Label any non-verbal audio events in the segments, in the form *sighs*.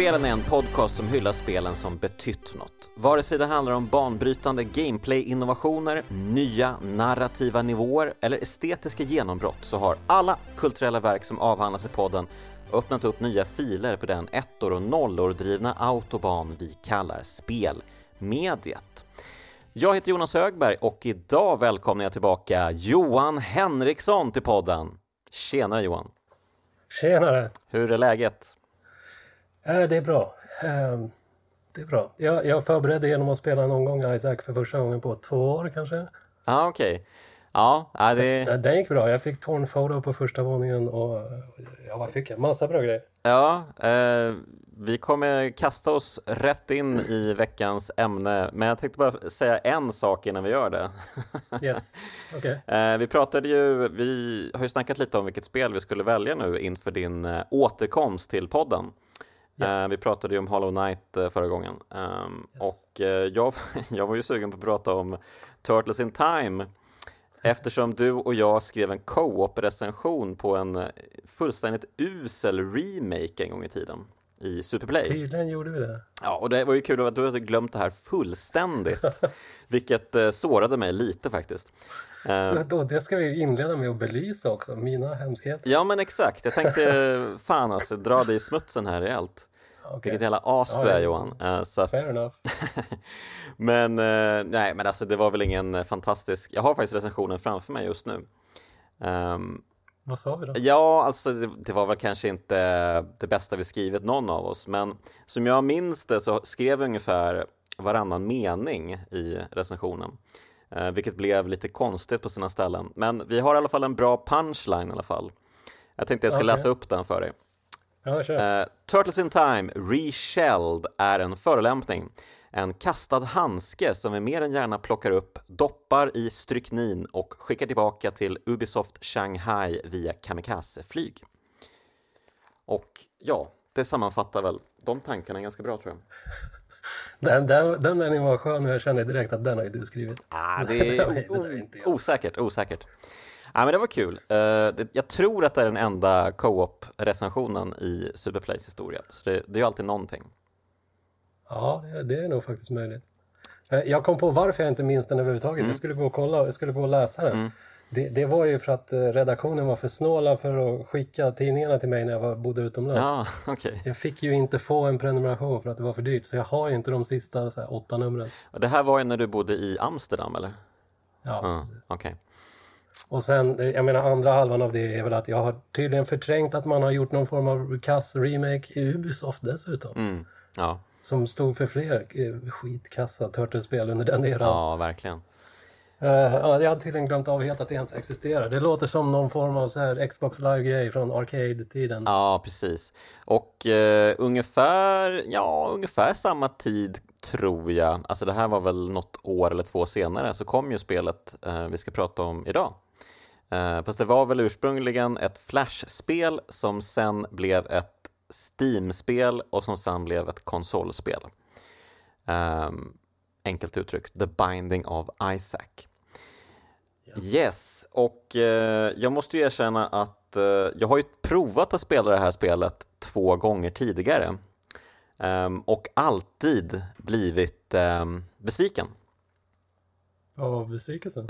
Spelen är en podcast som hyllar spelen som betytt något. Vare sig det handlar om banbrytande gameplay-innovationer, nya narrativa nivåer eller estetiska genombrott så har alla kulturella verk som avhandlas i podden öppnat upp nya filer på den ettor och nollor drivna autobahn vi kallar spelmediet. Jag heter Jonas Högberg och idag välkomnar jag tillbaka Johan Henriksson till podden. Tjenare Johan! Tjenare! Hur är läget? Äh, det är bra. Äh, det är bra. Jag, jag förberedde genom att spela någon gång Isaac för första gången på två år kanske. Ja, ah, okej. Okay. Ja, det... Den, den gick bra. Jag fick torn photo på första våningen och ja, vad fick jag? Massa bra grejer. Ja, eh, vi kommer kasta oss rätt in i veckans ämne, men jag tänkte bara säga en sak innan vi gör det. *laughs* Yes, okay. Eh, vi pratade ju, vi har ju snackat lite om vilket spel vi skulle välja nu inför din eh, återkomst till podden. Yeah. vi pratade ju om Hollow Knight eh, förra gången ehm, yes. och jag, *laughs* jag var ju sugen på att prata om Turtles in Time Eftersom du och jag skrev en co-op recension på en fullständigt usel remake en gång i tiden i Superplay. Tydligen gjorde vi det. Ja, och det var ju kul att du hade glömt det här fullständigt, *laughs* vilket eh, sårade mig lite faktiskt. Eh, då, det ska vi inleda med att belysa också, mina hemskheter. Ja, men exakt. Jag tänkte *laughs* fan alltså, dra dig i smutsen här rejält. Okay. Vilket jävla as ja, du är Johan. Uh, så att... Fair enough. *laughs* men uh, nej, men alltså det var väl ingen fantastisk. Jag har faktiskt recensionen framför mig just nu. Um, vad sa vi då? Ja, alltså det, det, var väl kanske inte det bästa vi skrivit någon av oss, men som jag minns det så skrev vi ungefär varannan mening i recensionen, eh, vilket blev lite konstigt på sina ställen. Men vi har i alla fall en bra punchline i alla fall. Jag tänkte jag ska okay. läsa upp den för dig. Ja, sure. eh, Turtles in Time Reshelled är en förolämpning en kastad handske som vi mer än gärna plockar upp, doppar i stryknin och skickar tillbaka till Ubisoft Shanghai via kamikazeflyg. Och ja, det sammanfattar väl de tankarna ganska bra tror jag. *laughs* Den, den, den meningen var skön och jag kände direkt att den har ju du skrivit. Ah, det *laughs* är det osäkert, osäkert. Ja, men det var kul. Uh, jag tror att det är den enda co-op-recensionen i Superplays historia, så det, det är ju alltid någonting. Ja, det är nog faktiskt möjligt. Eh, jag kom på varför jag inte minns den överhuvudtaget. Mm. Jag skulle gå och kolla, jag skulle gå och läsa den. Mm. Det, det, var ju för att eh, redaktionen var för snåla för att skicka tidningarna till mig när jag var, bodde utomlands. Ja, *laughs* okay. Jag fick ju inte få en prenumeration för att det var för dyrt, så jag har ju inte de sista så här, åtta numren. Det här var ju när du bodde i Amsterdam, eller? Ja, mm, precis. Okay. Och sen, jag menar andra halvan av det är väl att jag har tydligen förträngt att man har gjort någon form av kass remake i Ubisoft dessutom. Mm, ja. Som stod för fler eh, skitkassa Turtles-spel under den eran. Ja, verkligen. Uh, ja, jag hade tydligen glömt av helt att det ens existerar. Det låter som någon form av så här Xbox Live-grej från Arcade-tiden. Ja, precis. Och uh, ungefär, ja, ungefär samma tid tror jag, alltså det här var väl något år eller två senare, så kom ju spelet uh, vi ska prata om idag. Uh, fast det var väl ursprungligen ett Flash-spel som sen blev ett Steam-spel och som sen blev ett konsolspel. Um, enkelt uttryckt, The Binding of Isaac. Yes, och uh, jag måste ju erkänna att uh, jag har ju provat att spela det här spelet två gånger tidigare um, och alltid blivit um, besviken. Vad var besvikelsen?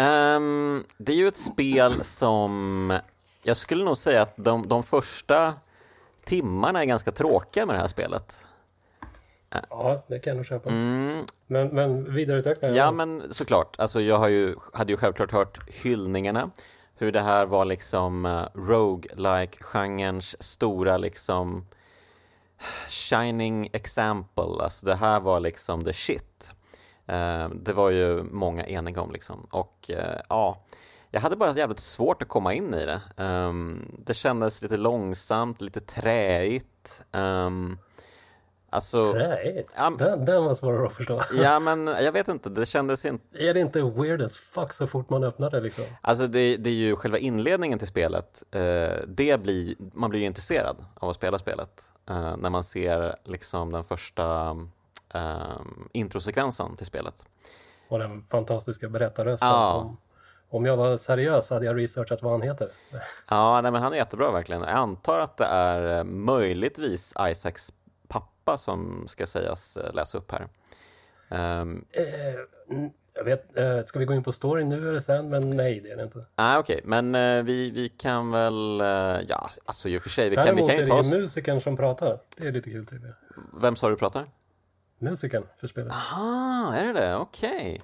det är ju ett spel som jag skulle nog säga att de, de första timmarna är ganska tråkiga med det här spelet. Ja, det kan jag nog köpa. Mm. Men, men vidareutveckla? Ja, men såklart. Alltså, jag har ju, hade ju självklart hört hyllningarna. Hur det här var liksom uh, roguelike-genrens stora liksom *sighs* shining example. Alltså det här var liksom the shit. Uh, det var ju många eniga om liksom. Och uh, ja, jag hade bara jävligt svårt att komma in i det. Um, det kändes lite långsamt, lite träigt. Um, alltså, träigt? Ja, den, den var svårare att förstå. *laughs* ja, men jag vet inte, det kändes inte... Är det inte weird as fuck så fort man öppnar det liksom? Alltså det, det är ju själva inledningen till spelet. Uh, det blir, man blir ju intresserad av att spela spelet. När man ser liksom den första uh, introsekvensen till spelet. Och den fantastiska berättarrösten ja. som om jag var seriös hade jag researchat vad han heter. *laughs* Ja, nej, men han är jättebra verkligen. Jag antar att det är eh, möjligtvis Isaacs pappa som ska sägas eh, läsa upp här. Um, eh, jag vet, eh, ska vi gå in på storyn nu eller sen? Men nej, det är det inte. Nej, okej, okay. men eh, vi, vi kan väl, eh, ja, alltså i och för sig, vi Däremot kan, vi kan ju ta oss... är det musikern som pratar. Det är lite kul tycker jag. Vem sa du pratar? Musiken för spelet. Aha, är det det? Okej. Okay.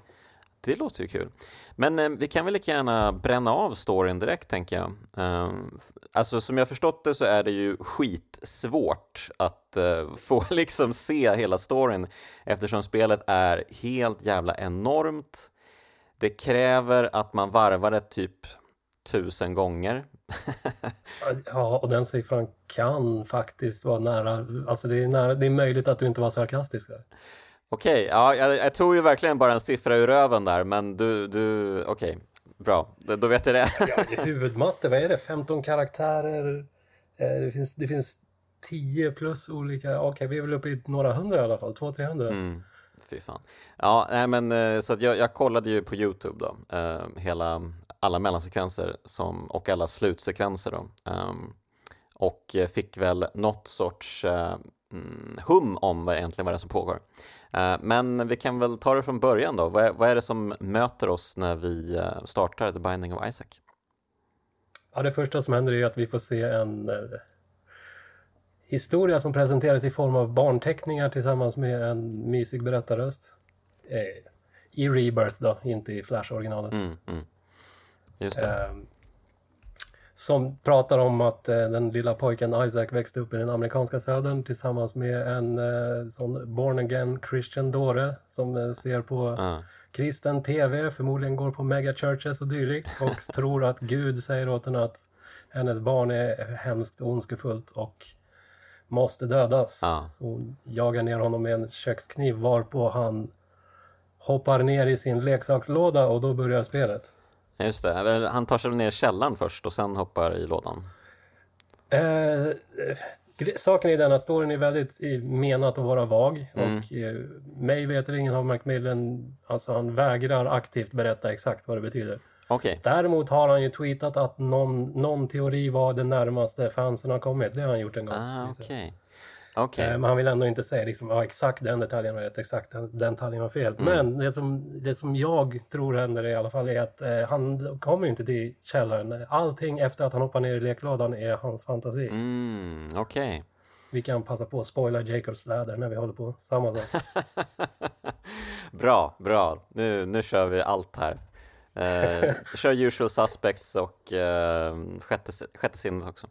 Det låter ju kul. Men eh, vi kan väl lika gärna bränna av storyn direkt, tänker jag. Eh, alltså, som jag förstått det så är det ju skitsvårt att eh, *laughs* få liksom se hela storyn eftersom spelet är helt jävla enormt. Det kräver att man varvar det typ tusen gånger. *laughs* ja, och den siffran kan faktiskt vara nära. Alltså det är, nära, det är möjligt att du inte var sarkastisk där. Okej, okay, ja, jag, jag tror ju verkligen bara en siffra ur röven där, men du, du okej, okay, bra, då vet jag det. ja, *laughs* huvudmatte, vad är det, 15 karaktärer, eh, det finns, det finns 10 plus olika, okej, okay, vi är väl uppe i några hundra i alla fall, 200-300. Mm. Fy fan. Ja, nej men eh, så jag, jag kollade ju på Youtube då, eh, hela, alla mellansekvenser som, och alla slutsekvenser då. Um, och fick väl något sorts uh, hum om vad egentligen vad det är som pågår. Eh, men vi kan väl ta det från början då. Vad är, det som möter oss när vi eh, startar The Binding of Isaac? Ja, det första som händer är att vi får se en historia som presenteras i form av barnteckningar tillsammans med en mysig berättarröst. Eh, I Rebirth då, inte i Flash-originalet. Mm, mm. Just det. Eh, som pratar om att eh, den lilla pojken Isaac växte upp i den amerikanska södern tillsammans med en eh, sån born again Christian dåre som eh, ser på uh. kristen tv, förmodligen går på megachurches och dylikt och *laughs* tror att Gud säger åt henne att hennes barn är hemskt ondskefullt och måste dödas. Uh. Så hon jagar ner honom med en kökskniv varpå han hoppar ner i sin leksakslåda och då börjar spelet. Just det, han tar sig ner i källaren först och sen hoppar i lådan. Eh, saken är den att storyn är väldigt menat att vara vag mm. och eh, mig veterligen har Macmillan, alltså han vägrar aktivt berätta exakt vad det betyder. Okay. Däremot har han ju tweetat att någon, någon teori var det närmaste fansen har kommit. Det har han gjort en gång. Ah, okay. Okay. Eh, men han vill ändå inte säga liksom, ja, exakt den detaljen var rätt, exakt den, den detaljen var fel. Mm. Men det som, det som jag tror händer i alla fall är att eh, han kommer inte till källaren. Allting efter att han hoppar ner i leklådan är hans fantasi. Mm, Okej. Okay. Vi kan passa på att spoila Jacobs läder när vi håller på. Samma sak. *laughs* bra, bra. Nu, nu kör vi allt här. Eh, kör usual suspects och eh, sjätte, sjätte sinnet också.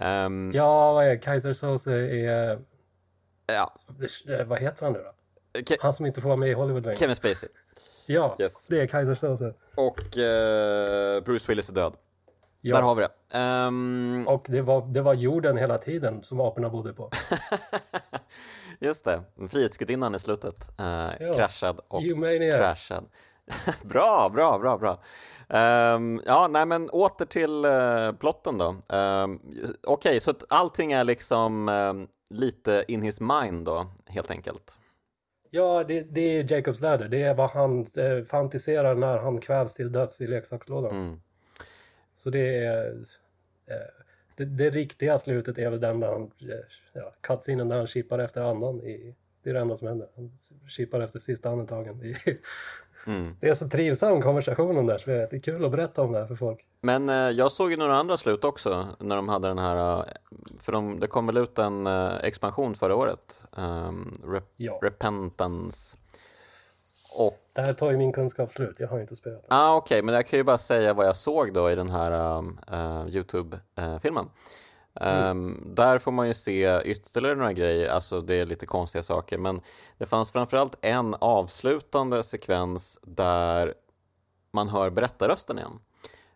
Um, ja, vad är Kaiser Sose är... Ja. Eh, vad heter han nu då? Ke han som inte får vara med i Hollywood längre. Kevin Spacey. Ja, yes. det är Kaiser Sose. Och uh, Bruce Willis är död. Ja. Där har vi det. Um... Och det var, det var jorden hela tiden som aporna bodde på. *laughs* Just det, Frihetsgudinnan i slutet. Uh, ja. Kraschad och trashad. *laughs* bra, bra, bra, bra. Um, ja, nej men åter till uh, plotten då. Um, Okej, okay, så att allting är liksom um, lite in his mind då, helt enkelt. Ja, det, det är Jacobs läder. Det är vad han eh, fantiserar när han kvävs till döds i leksakslådan. Mm. Så det är... Eh, det, det, riktiga slutet är väl den där han... Eh, ja, cutscenen där han chippar efter andan. I, det är det enda som händer. Han chippar efter sista andetagen i, Mm. Det är så trivsam konversation om det här spelet. Det är kul att berätta om det här för folk. Men eh, jag såg ju några andra slut också när de hade den här, eh, för de, det kom väl ut en eh, expansion förra året, um, Rep ja. Repentance. Och... Det här tar ju min kunskap slut, jag har inte spelat den. Ah, Okej, okay. men jag kan ju bara säga vad jag såg då i den här uh, Youtube-filmen. Mm. Där får man ju se ytterligare några grejer, alltså det är lite konstiga saker, men det fanns framförallt en avslutande sekvens där man hör berättarrösten igen.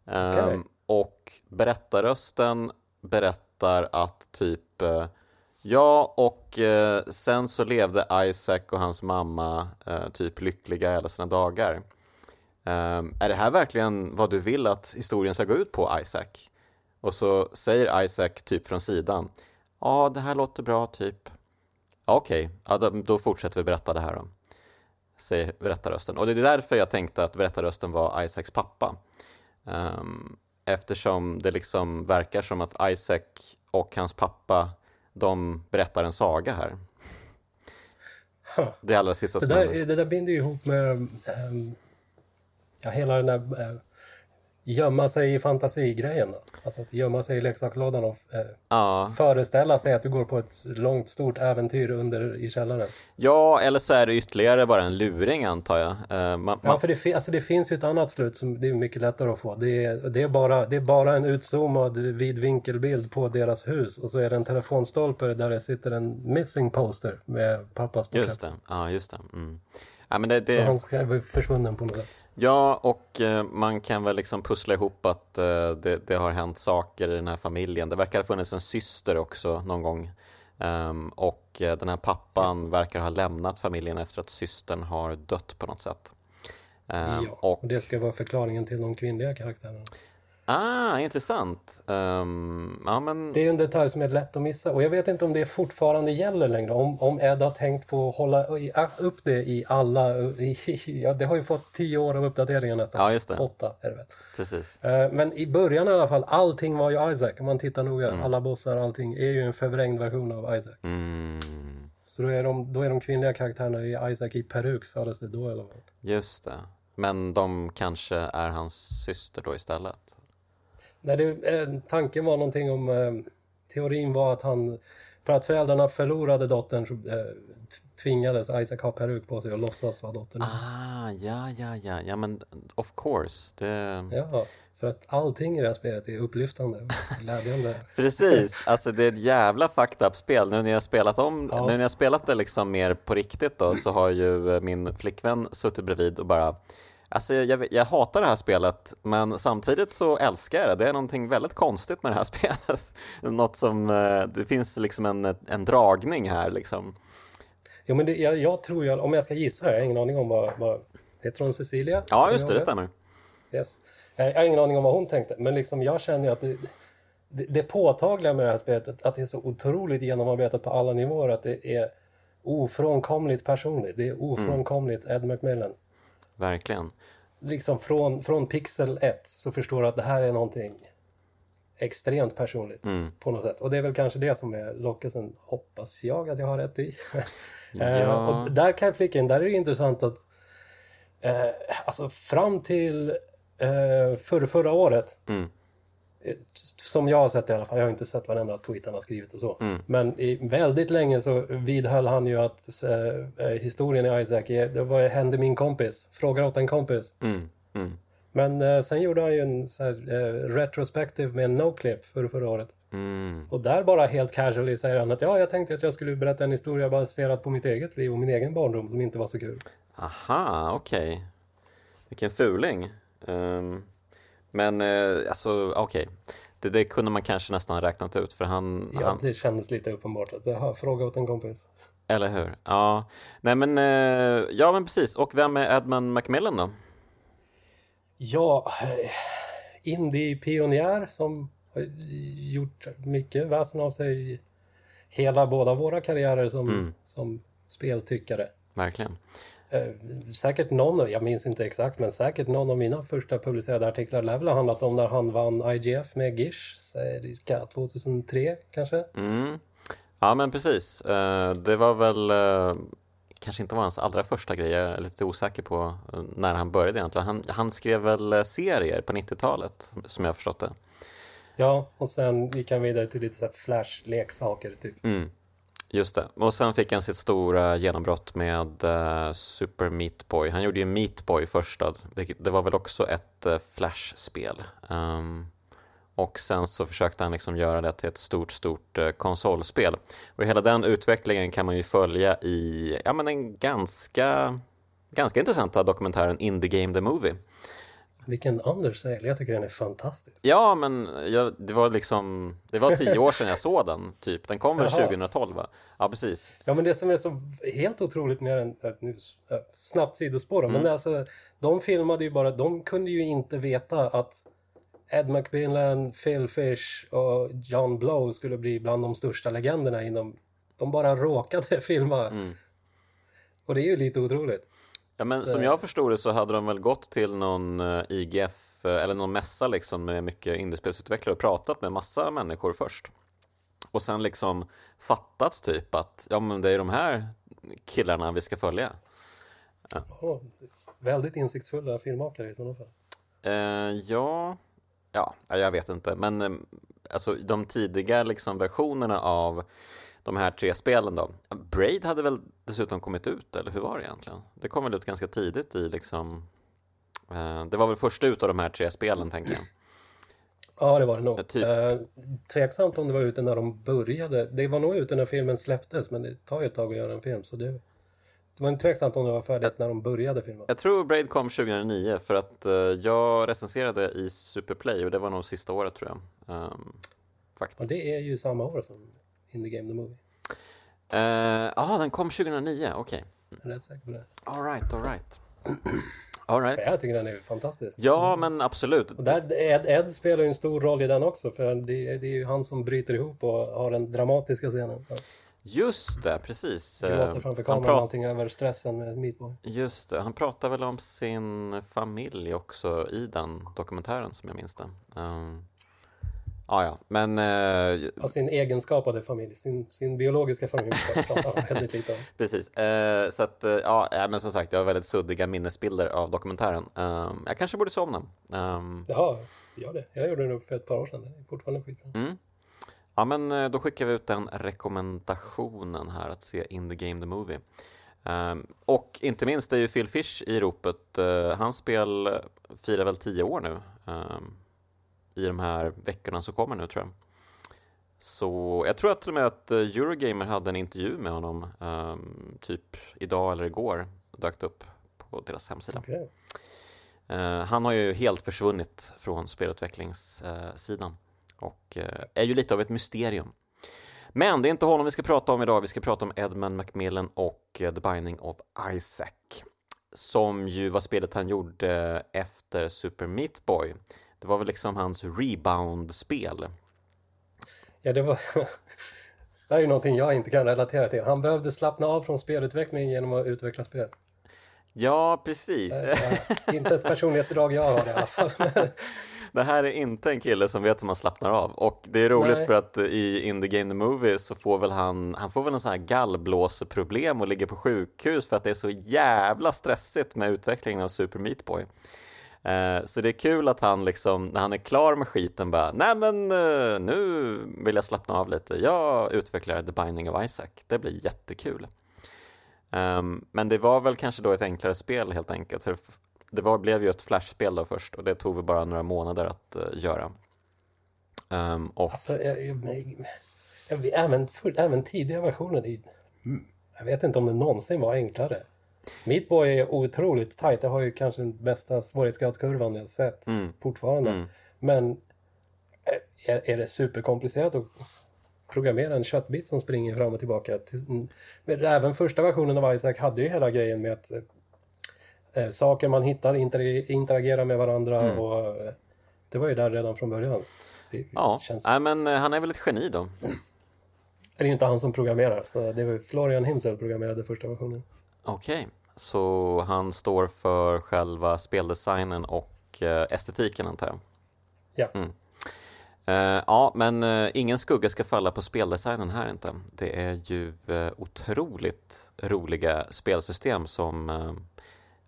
Um, okay. Och berättarrösten berättar att typ uh, Ja, och uh, sen så levde Isaac och hans mamma uh, typ lyckliga hela sina dagar. Um, är det här verkligen vad du vill att historien ska gå ut på, Isaac? Och så säger Isaac typ från sidan Ja, det här låter bra, typ. Okej, okay. ja, då, då, fortsätter vi berätta det här då. Säger berättarrösten. Och det är därför jag tänkte att berättarrösten var Isaacs pappa. Um, eftersom det liksom verkar som att Isaac och hans pappa, de berättar en saga här. *laughs* Det allra sista Det där, det där binder ju ihop med ehm, ja, hela den där eh, gömma sig i fantasigrejen. Då. Alltså att gömma sig i leksakslådan och eh, Ja. föreställa sig att du går på ett långt, stort äventyr under i källaren. ja, eller så är det ytterligare bara en luring antar jag. Eh, man, Ja, för det, alltså det finns ju ett annat slut som det är mycket lättare att få. Det är, det är, bara, det är bara en utzoomad vidvinkelbild på deras hus och så är det en telefonstolpe där det sitter en missing poster med pappas porträtt. just det. Ja, just det. Mm. Ja, men det, Så det, han ska vara försvunnen på något sätt. Ja, och eh, man kan väl liksom pussla ihop att eh, det, det har hänt saker i den här familjen. Det verkar ha funnits en syster också någon gång. Ehm, och eh, den här pappan verkar ha lämnat familjen efter att systern har dött på något sätt. Ehm, Ja, och, och det ska vara förklaringen till de kvinnliga karaktärerna. Ah, intressant. Ehm, ja, men, Det är en detalj som är lätt att missa och jag vet inte om det fortfarande gäller längre. Om, om Ed har tänkt på att hålla i- upp det i alla... I, *laughs* ja, det har ju fått tio år av uppdateringar nästan. Ja, just det. Åtta är det väl. precis. Eh, Men i början i alla fall, allting var ju Isaac. Om man tittar noga, Mm. alla bossar, allting är ju en förvrängd version av Isaac. Mm, Så då är, de, då är de kvinnliga karaktärerna i Isaac i peruk, sades det då eller vad? just det. Men de kanske är hans syster då istället. Nej, det, eh, tanken var någonting om... Eh, teorin var att han... För att föräldrarna förlorade dottern eh, tvingades Isaac ha peruk på sig och låtsas vara dottern. Ah, ja, ja, ja, ja, men of course. Det... Ja, för att allting i det här spelet är upplyftande och glädjande. *laughs* Precis, alltså det är ett jävla fucked up spel. Nu när jag spelat om, Ja. nu när jag spelat det liksom mer på riktigt då så har ju min flickvän suttit bredvid och bara Alltså jag, jag hatar det här spelet men samtidigt så älskar jag det. Det är någonting väldigt konstigt med det här *laughs* spelet. Något som, eh, det finns liksom en, en dragning här liksom. Jo, men det, jag, jag tror ju, om jag ska gissa, jag har ingen aning om vad... vad heter hon Cecilia? Ja just det, jag det stämmer. Yes. Jag har ingen aning om vad hon tänkte, men liksom jag känner att det, det, det påtagliga med det här spelet att det är så otroligt genomarbetat på alla nivåer att det är ofrånkomligt personligt. Det är ofrånkomligt Ed McMillan. Verkligen. Liksom från, från pixel 1 så förstår du att det här är någonting extremt personligt Mm. på något sätt. Och det är väl kanske det som är lockelsen, hoppas jag att jag har rätt i. *laughs* Ja. Eh, och där kan jag flika in, där är det intressant att eh, alltså fram till eh, förra, förra året Mm. Som jag har sett i alla fall, jag har inte sett varenda tweet han har skrivit och så. Mm. Men i väldigt länge så vidhöll han ju att eh, historien i Isaac, är, det var, hände min kompis, frågar åt en kompis. Mm. Mm. Men eh, sen gjorde han ju en så här, eh, retrospective med en no-clip för förra året. Mm. Och där bara helt casually säger han att ja, jag tänkte att jag skulle berätta en historia baserat på mitt eget liv och min egen barndom som inte var så kul. Aha, okej. Vilken fuling. Ehm, men eh, alltså, okej. Det, det kunde man kanske nästan räknat ut för han, Ja, han det kändes lite uppenbart att jag har fråga åt en kompis. eller hur? Ja, nej men, eh, ja men precis. Och vem är Edmund Macmillan då? Ja, eh, indie-pionjär som har gjort mycket väsen av sig i hela båda våra karriärer som, som speltyckare. Verkligen. Eh, säkert någon, jag minns inte exakt, men säkert någon av mina första publicerade artiklar lär väl ha handlat om när han vann IGF med Gish, cirka 2003 kanske. Mm. Ja men precis. Eh, det var väl eh, kanske inte var hans allra första grej. Jag är lite osäker på när han började egentligen. Han, han skrev väl serier på 90-talet som jag har förstått det. Ja, och sen gick han vidare till lite så här flash-leksaker typ. Mm. Just det. Och sen fick han sitt stora genombrott med uh, Super Meat Boy. Han gjorde ju Meat Boy först då, vilket, det var väl också ett uh, Flash-spel. Um, och sen så försökte han liksom göra det till ett stort, stort uh, konsolspel. Och hela den utvecklingen kan man ju följa i ja, men en ganska, ganska intressanta dokumentären Indie Game The Movie. Vilken undersale, jag tycker den är fantastisk. Ja, men jag, det var liksom, det var tio år sedan jag såg den, typ. Den kom väl *laughs* Jaha. 2012, va? Ja, precis. Ja, men det som är så helt otroligt med den, äh, nu äh, snabbt sidospår då, men det alltså, de filmade ju bara, de kunde ju inte veta att Ed McMillan, Phil Fish och John Blow skulle bli bland de största legenderna inom, de bara råkade *laughs* filma. Och det är ju lite otroligt. Ja, men som jag förstod det så hade de väl gått till någon eh, IGF eh, eller någon mässa liksom med mycket indiespelsutvecklare och pratat med massa människor först. Och sen liksom fattat typ att ja men det är de här killarna vi ska följa. Oh, väldigt insiktsfulla filmmakare i sådana fall. Eh, ja, ja, jag vet inte, men eh, alltså de tidiga liksom, versionerna av de här tre spelen då. Braid hade väl dessutom kommit ut, eller hur var det egentligen? Det kom väl ut ganska tidigt i liksom eh, Det var väl första ut av de här tre spelen, tänker jag. Ja, det var det nog. Typ. Eh, tveksamt om det var ute när de började. Det var nog ute när filmen släpptes, men det tar ju ett tag att göra en film, så det det var tveksamt om det var färdigt när de började filma. Jag tror Braid kom 2009 för att uh, jag recenserade i Superplay och det var nog sista året tror jag. Um, faktiskt. Och det är ju samma år som In the Game the Movie. Ja, uh, den kom 2009, okej. Okay. Jag är rätt säker på det. Alright, alright. *clears throat* All right. Jag tycker den är fantastisk. Ja, men absolut. Och där, Ed, Ed spelar ju en stor roll i den också, för det, det är ju han som bryter ihop och har den dramatiska scenen. Just det, precis. Gråter framför kameran prat... allting över stressen med Meatboy. Just det, han pratar väl om sin familj också i den dokumentären som jag minns det. Um... Ja, ja, men... Uh... Ja, sin egenskapade familj, sin, sin biologiska familj pratar han väldigt lite om. *laughs* Precis, uh, så att, uh, ja, men som sagt, jag har väldigt suddiga minnesbilder av dokumentären. Um, jag kanske borde se om den. Um... Ja, gör det. Jag gjorde den för ett par år sedan, det är fortfarande skitbra. Mm. Ja, men eh, då skickar vi ut den rekommendationen här att se In the Game the Movie. Um, och inte minst är ju Phil Fish i ropet. Uh, hans spel firar väl tio år nu um, i de här veckorna som kommer nu tror jag. Så jag tror att till och med att eh, Eurogamer hade en intervju med honom um, typ idag eller igår dök upp på deras hemsida. Okay. Uh, han har ju helt försvunnit från spelutvecklingssidan. Uh, och eh, är ju lite av ett mysterium. Men det är inte honom vi ska prata om idag, vi ska prata om Edmund Macmillan och eh, The Binding of Isaac som ju var spelet han gjorde efter Super Meat Boy. Det var väl liksom hans rebound-spel. Ja, det var... *laughs* det här är ju någonting jag inte kan relatera till. Han behövde slappna av från spelutveckling genom att utveckla spel. Ja, precis. Äh, inte ett personlighetsdrag jag har i alla fall. *laughs* det här är inte en kille som vet hur man slappnar av och det är roligt Nej. för att i In the Game the Movie så får väl han, han får väl en sån här gallblåseproblem och ligger på sjukhus för att det är så jävla stressigt med utvecklingen av Super Meat Boy. Eh, så det är kul att han liksom, när han är klar med skiten bara, nej men eh, nu vill jag slappna av lite, jag utvecklar The Binding of Isaac, det blir jättekul. Um, men det var väl kanske då ett enklare spel helt enkelt, för det var, blev ju ett flashspel då först och det tog väl bara några månader att uh, göra. Um, och... Alltså, jag, jag, jag, även, för, även tidiga versioner, mm. jag vet inte om det någonsin var enklare. Meatboy är otroligt tajt, det har ju kanske den bästa svårighetsgradskurvan jag sett mm. fortfarande. Mm. Men eh, är, är det superkomplicerat att programmera en köttbit som springer fram och tillbaka? Men även första versionen av Isaac hade ju hela grejen med att eh, saker man hittar interagerar med varandra mm. och det var ju där redan från början. Det ja, känns... Nej, men han är väl ett geni då. Det är inte han som programmerar, så det var Florian himself programmerade första versionen. Okej, okay. så han står för själva speldesignen och eh, estetiken antar jag? Ja. Mm. Uh, ja, men uh, ingen skugga ska falla på speldesignen här inte. Det är ju uh, otroligt roliga spelsystem som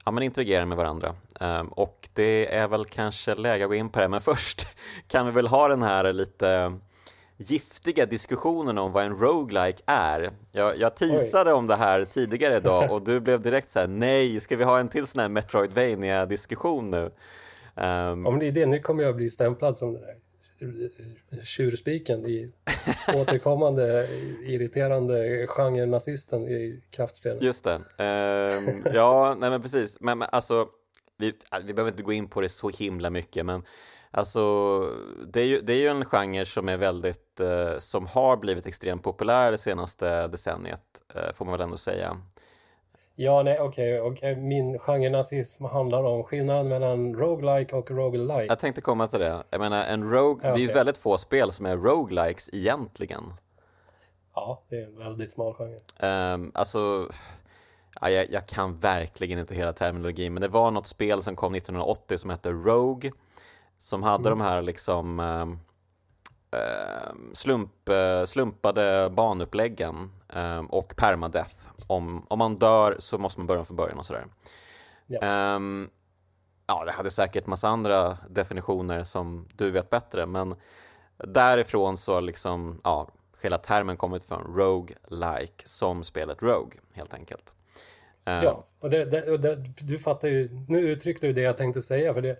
ja, man interagerar med varandra. Um, och det är väl kanske läge att gå in på det, men först *laughs* kan vi väl ha den här lite giftiga diskussionen om vad en roguelike är. Jag, jag teasade Oj. om det här tidigare idag och du blev direkt så här: nej, ska vi ha en till sån här Metroidvania diskussion nu? Um, om det är det, nu kommer jag bli stämplad som det där tjurspiken i återkommande irriterande genre-nazisten i kraftspel. Just det. Uh, ja, nej men precis. Men, men alltså, vi, vi behöver inte gå in på det så himla mycket, men alltså, det är ju, det är ju en genre som är väldigt, uh, som har blivit extremt populär det senaste decenniet, uh, får man väl ändå säga. Ja, nej, okej. Okay, okay. Min genre-nazism handlar om skillnaden mellan roguelike och roguelite. Jag tänkte komma till det. Jag menar, en rogue, ja, okay. det är ju väldigt få spel som är roguelikes egentligen. Ja, det är en väldigt smal genre. Um, alltså, ja, jag, jag, kan verkligen inte hela terminologin, men det var något spel som kom 1980 som hette Rogue, som hade mm. de här liksom eh, slump, eh, slumpade banuppläggen eh, och permadeath. Om, om man dör så måste man börja från början och sådär. Ja. Ehm, ja, det hade säkert massa andra definitioner som du vet bättre, men därifrån så liksom, ja, hela termen kommit från Rogue-like som spelet Rogue, helt enkelt. Ehm, Ja, och, det, det, och det, du fattar ju, nu uttryckte du det jag tänkte säga, för det,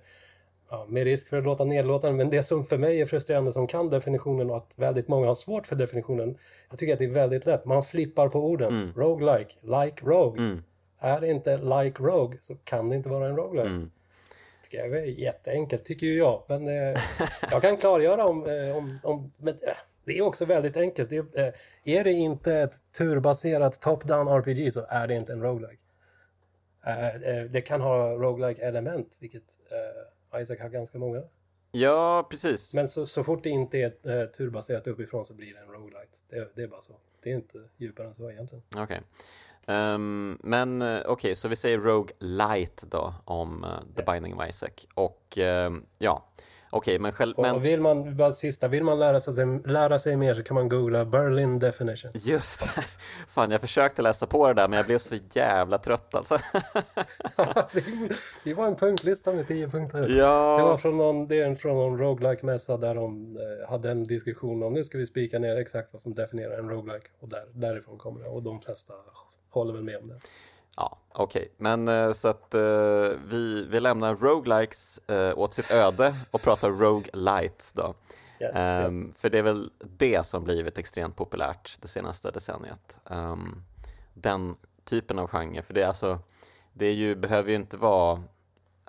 ja, med risk för att låta nedlåtande, men det som för mig är frustrerande som kan definitionen och att väldigt många har svårt för definitionen, jag tycker att det är väldigt lätt, man flippar på orden. Mm. Roguelike, like rogue. Är det inte like rogue så kan det inte vara en roguelike. Mm. Tycker jag är jätteenkelt, tycker ju jag. Men eh, *laughs* jag kan klargöra om... Eh, om, om men, eh, det är också väldigt enkelt. Det är, eh, är det inte ett turbaserat top-down RPG så är det inte en roguelike. Eh, eh, det kan ha roguelike element, vilket Isaac har ganska många. ja, precis. Men så, så fort det inte är ett, eh, turbaserat uppifrån så blir det en roguelite. Det, det är bara så. Det är inte djupare än så egentligen. Okej. Ehm, men eh, okej, så vi säger Rogue Light då om eh, The Binding of Isaac. Och ehm, ja, okej, men själv... Och Men, vill man, bara sista, vill man lära sig, lära sig mer så kan man googla Berlin definition. Just det. Fan, jag försökte läsa på det där, men jag blev så jävla trött alltså. *laughs* det var en punktlista med tio punkter. Det var ja, från någon, det är från någon roguelike-mässa där de eh, hade en diskussion om nu ska vi spika ner exakt vad som definierar en roguelike. Och där, därifrån kommer det. Och de flesta håller väl med om det. Ja okej. Men eh, så att eh, vi, vi lämnar roguelikes eh, åt sitt öde och pratar Rogue Lights då. Yes, Ehm, yes. För det är väl det som blivit extremt populärt det senaste decenniet. Ehm, den typen av genre, för det är alltså, det är ju, behöver ju inte vara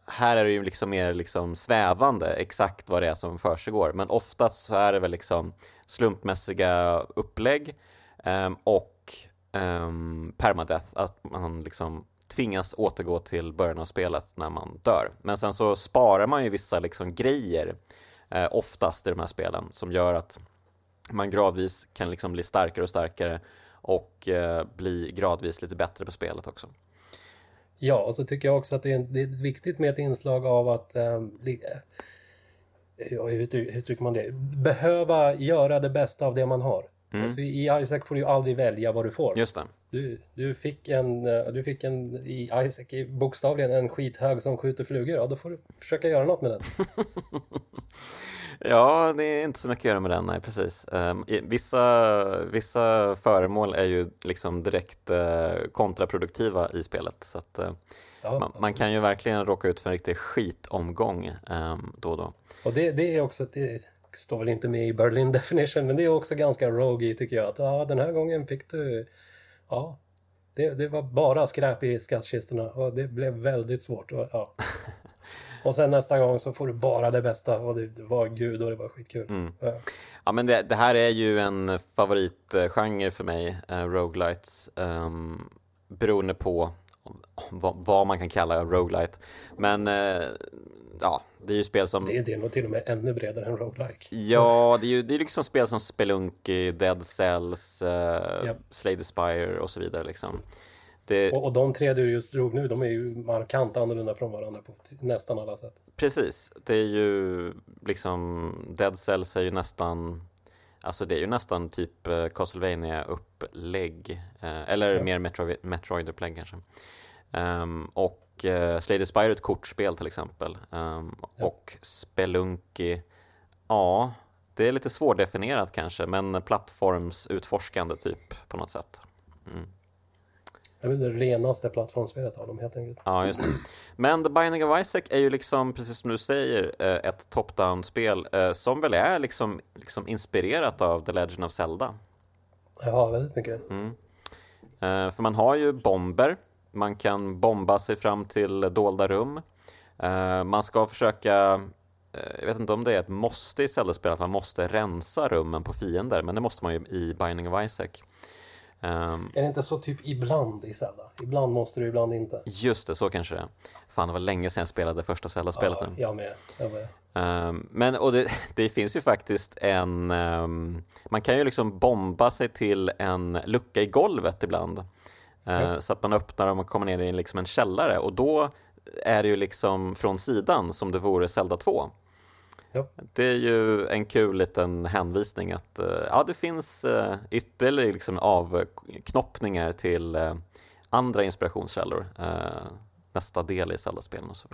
här är det ju liksom mer liksom svävande exakt vad det är som försiggår, men oftast så är det väl liksom slumpmässiga upplägg ehm, och um, permadeath, att man liksom tvingas återgå till början av spelet när man dör. Men sen så sparar man ju vissa liksom grejer eh, oftast i de här spelen som gör att man gradvis kan liksom bli starkare och starkare och eh, bli gradvis lite bättre på spelet också. Ja, och så tycker jag också att det är, det är viktigt med ett inslag av att ehm, eh, hur, hur tycker man det? Behöva göra det bästa av det man har. Alltså, I Isaac får du ju aldrig välja vad du får. Just det. Du, du fick en, eh, du fick en i Isaac, bokstavligen en skithög som skjuter flugor. Ja, då får du försöka göra något med den. *laughs* Ja, det är inte så mycket att göra med den, nej precis. Ehm, vissa, vissa föremål är ju liksom direkt eh, kontraproduktiva i spelet. Så att, eh, Ja, man, man kan ju verkligen råka ut för en riktig skitomgång ehm, då och då. Och det, det är också, det står väl inte med i Berlin *laughs* definition, men det är också ganska rogue tycker jag. Att ja, den här gången fick du, ja, det, det var bara skräp i skattkistorna och det blev väldigt svårt. Och, ja. *laughs* och sen nästa gång så får du bara det bästa och det, var gud och det var skitkul. Ja. Ja, men det, det här är ju en favoritgenre för mig, eh, roguelites, um, beroende på vad, vad man kan kalla roguelite. Men eh, ja, det är ju spel som... Det, det är nog till och med ännu bredare än roguelike. Ja, det är ju det är liksom spel som Spelunky, Dead Cells, eh, Japp. Slay the Spire och så vidare. Liksom. Det, Och, och de tre du just drog nu, de är ju markant annorlunda från varandra på nästan alla sätt. Precis, det är ju liksom Dead Cells är ju nästan Alltså det är ju nästan typ eh, castlevania upplägg eh, Eller Ja. mer Metroid, Metroid-upplägg kanske Ehm, Och uh, Slay the Spire är ett kortspel till exempel Ehm, Ja. Och Spelunky Ja, det är lite svårdefinierat kanske men plattformsutforskande typ på något sätt Det är väl det renaste plattformsspelet av dem helt enkelt. Ja, just det. Men The Binding of Isaac är ju liksom, precis som du säger, eh, ett top-down-spel eh, som väl är liksom, liksom inspirerat av The Legend of Zelda. Ja, väldigt mycket. Eh, För man har ju bomber, man kan bomba sig fram till dolda rum. Eh, Man ska försöka, eh, jag vet inte om det är ett måste i Zelda-spel, att man måste rensa rummen på fiender, men det måste man ju i Binding of Isaac. Ehm, Är det inte så typ ibland i Zelda? Ibland måste du, ibland inte. Just det, så kanske det är. Fan, det var länge sedan jag spelade första Zelda-spelet Ja, nu. jag med. Jag med. Ehm, men och det, *laughs* det finns ju faktiskt en... ehm, man kan ju liksom bomba sig till en lucka i golvet ibland. Eh, Ja. Så att man öppnar och man kommer ner i liksom en källare och då är det ju liksom från sidan som det vore Zelda 2. Ja. Det är ju en kul liten hänvisning att eh, ja, det finns eh, ytterligare liksom avknoppningar till eh, andra inspirationskällor. Nästa del i Zelda-spelen och så.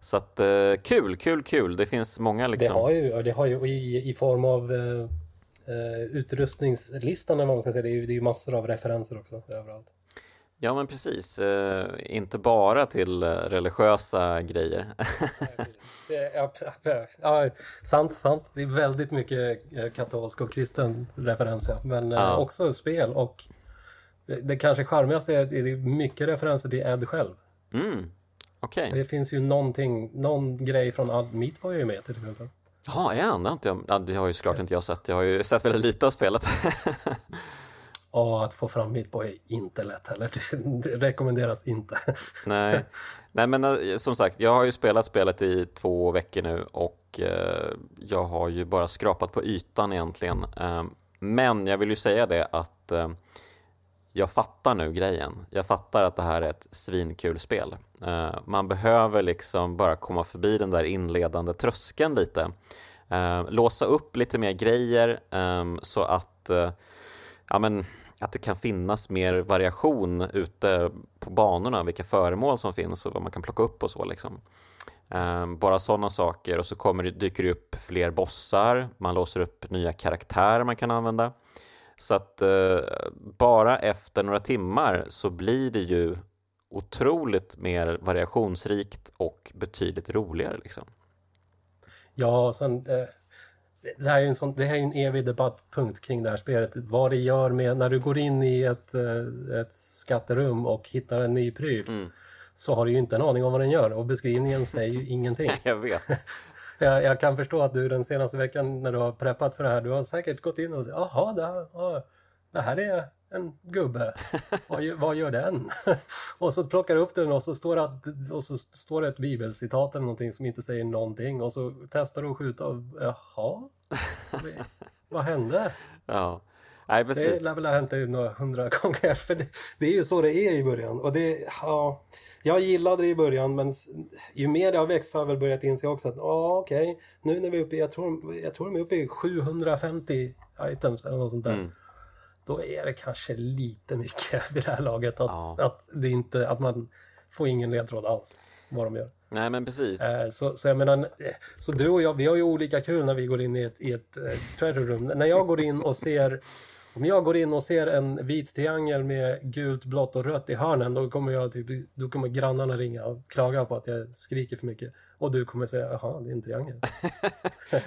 Så att kul, kul, kul. Det finns många liksom. Det har ju, det har ju i, i form av utrustningslistan, eller vad man ska säga, det är ju det är massor av referenser också överallt. Ja men precis, eh, inte bara till eh, religiösa grejer. *laughs* ja, ja, sant, sant. Det är väldigt mycket eh, katolsk och kristen referens, ja. men ja. också spel och det kanske charmigaste är att det är mycket referenser till Ed själv. Mm. Okay. Det finns ju någonting, någon grej från Ad Meat var ju med till exempel. Ja, är han? Det har, inte, det har ju såklart yes. inte jag sett. Jag har ju sett väldigt lite av spelet. *laughs* Och att få fram mitt på är inte lätt heller. Det *laughs* rekommenderas inte. Nej. Nej, men eh, som sagt, jag har ju spelat spelet i två veckor nu och eh, jag har ju bara skrapat på ytan egentligen. Eh, men jag vill ju säga det att jag fattar nu grejen. Jag fattar att det här är ett svinkul spel. Man behöver liksom bara komma förbi den där inledande tröskeln lite. Låsa upp lite mer grejer så att ja, men, att det kan finnas mer variation ute på banorna, vilka föremål som finns och vad man kan plocka upp och så. Liksom. Um, bara sådana saker och så kommer det, dyker det upp fler bossar, man låser upp nya karaktärer man kan använda. Så att uh, bara efter några timmar så blir det ju otroligt mer variationsrikt och betydligt roligare. Liksom. Ja, sen eh, det här är ju en, sån, det här är en evig debattpunkt kring det här spelet. Vad det gör med när du går in i ett, eh, ett skatterum och hittar en ny pryl mm. så har du ju inte en aning om vad den gör och beskrivningen säger ju ingenting. *laughs* jag vet. *laughs* jag, jag, kan förstå att du den senaste veckan när du har preppat för det här, du har säkert gått in och sagt jaha, det, det här är en gubbe. Vad gör, vad gör den? *laughs* och så plockar du upp den och så, står det, och så står det ett bibelcitat eller någonting som inte säger någonting och så testar du att skjuta och jaha? Vad hände? Ja. Nej, precis. Det lär väl ha hänt några hundra gånger. För det, det, är ju så det är i början. Och det, ja, jag gillade det i början men ju mer det har växt har jag väl börjat inse också att ja okej, okay, nu när vi är uppe i, jag tror, jag tror de är uppe i 750 items eller något sånt där. Mm då är det kanske lite mycket *laughs* vid det här laget att, ja. att, det inte, att man får ingen ledtråd alls vad de gör. Nej men precis. Eh, så, så jag menar, eh, så du och jag, vi har ju olika kul när vi går in i ett, i ett uh, treasure room. När jag går in och ser om jag går in och ser en vit triangel med gult, blått och rött i hörnen då kommer, jag typ, då kommer grannarna ringa och klaga på att jag skriker för mycket. Och du kommer säga, jaha, det är en triangel.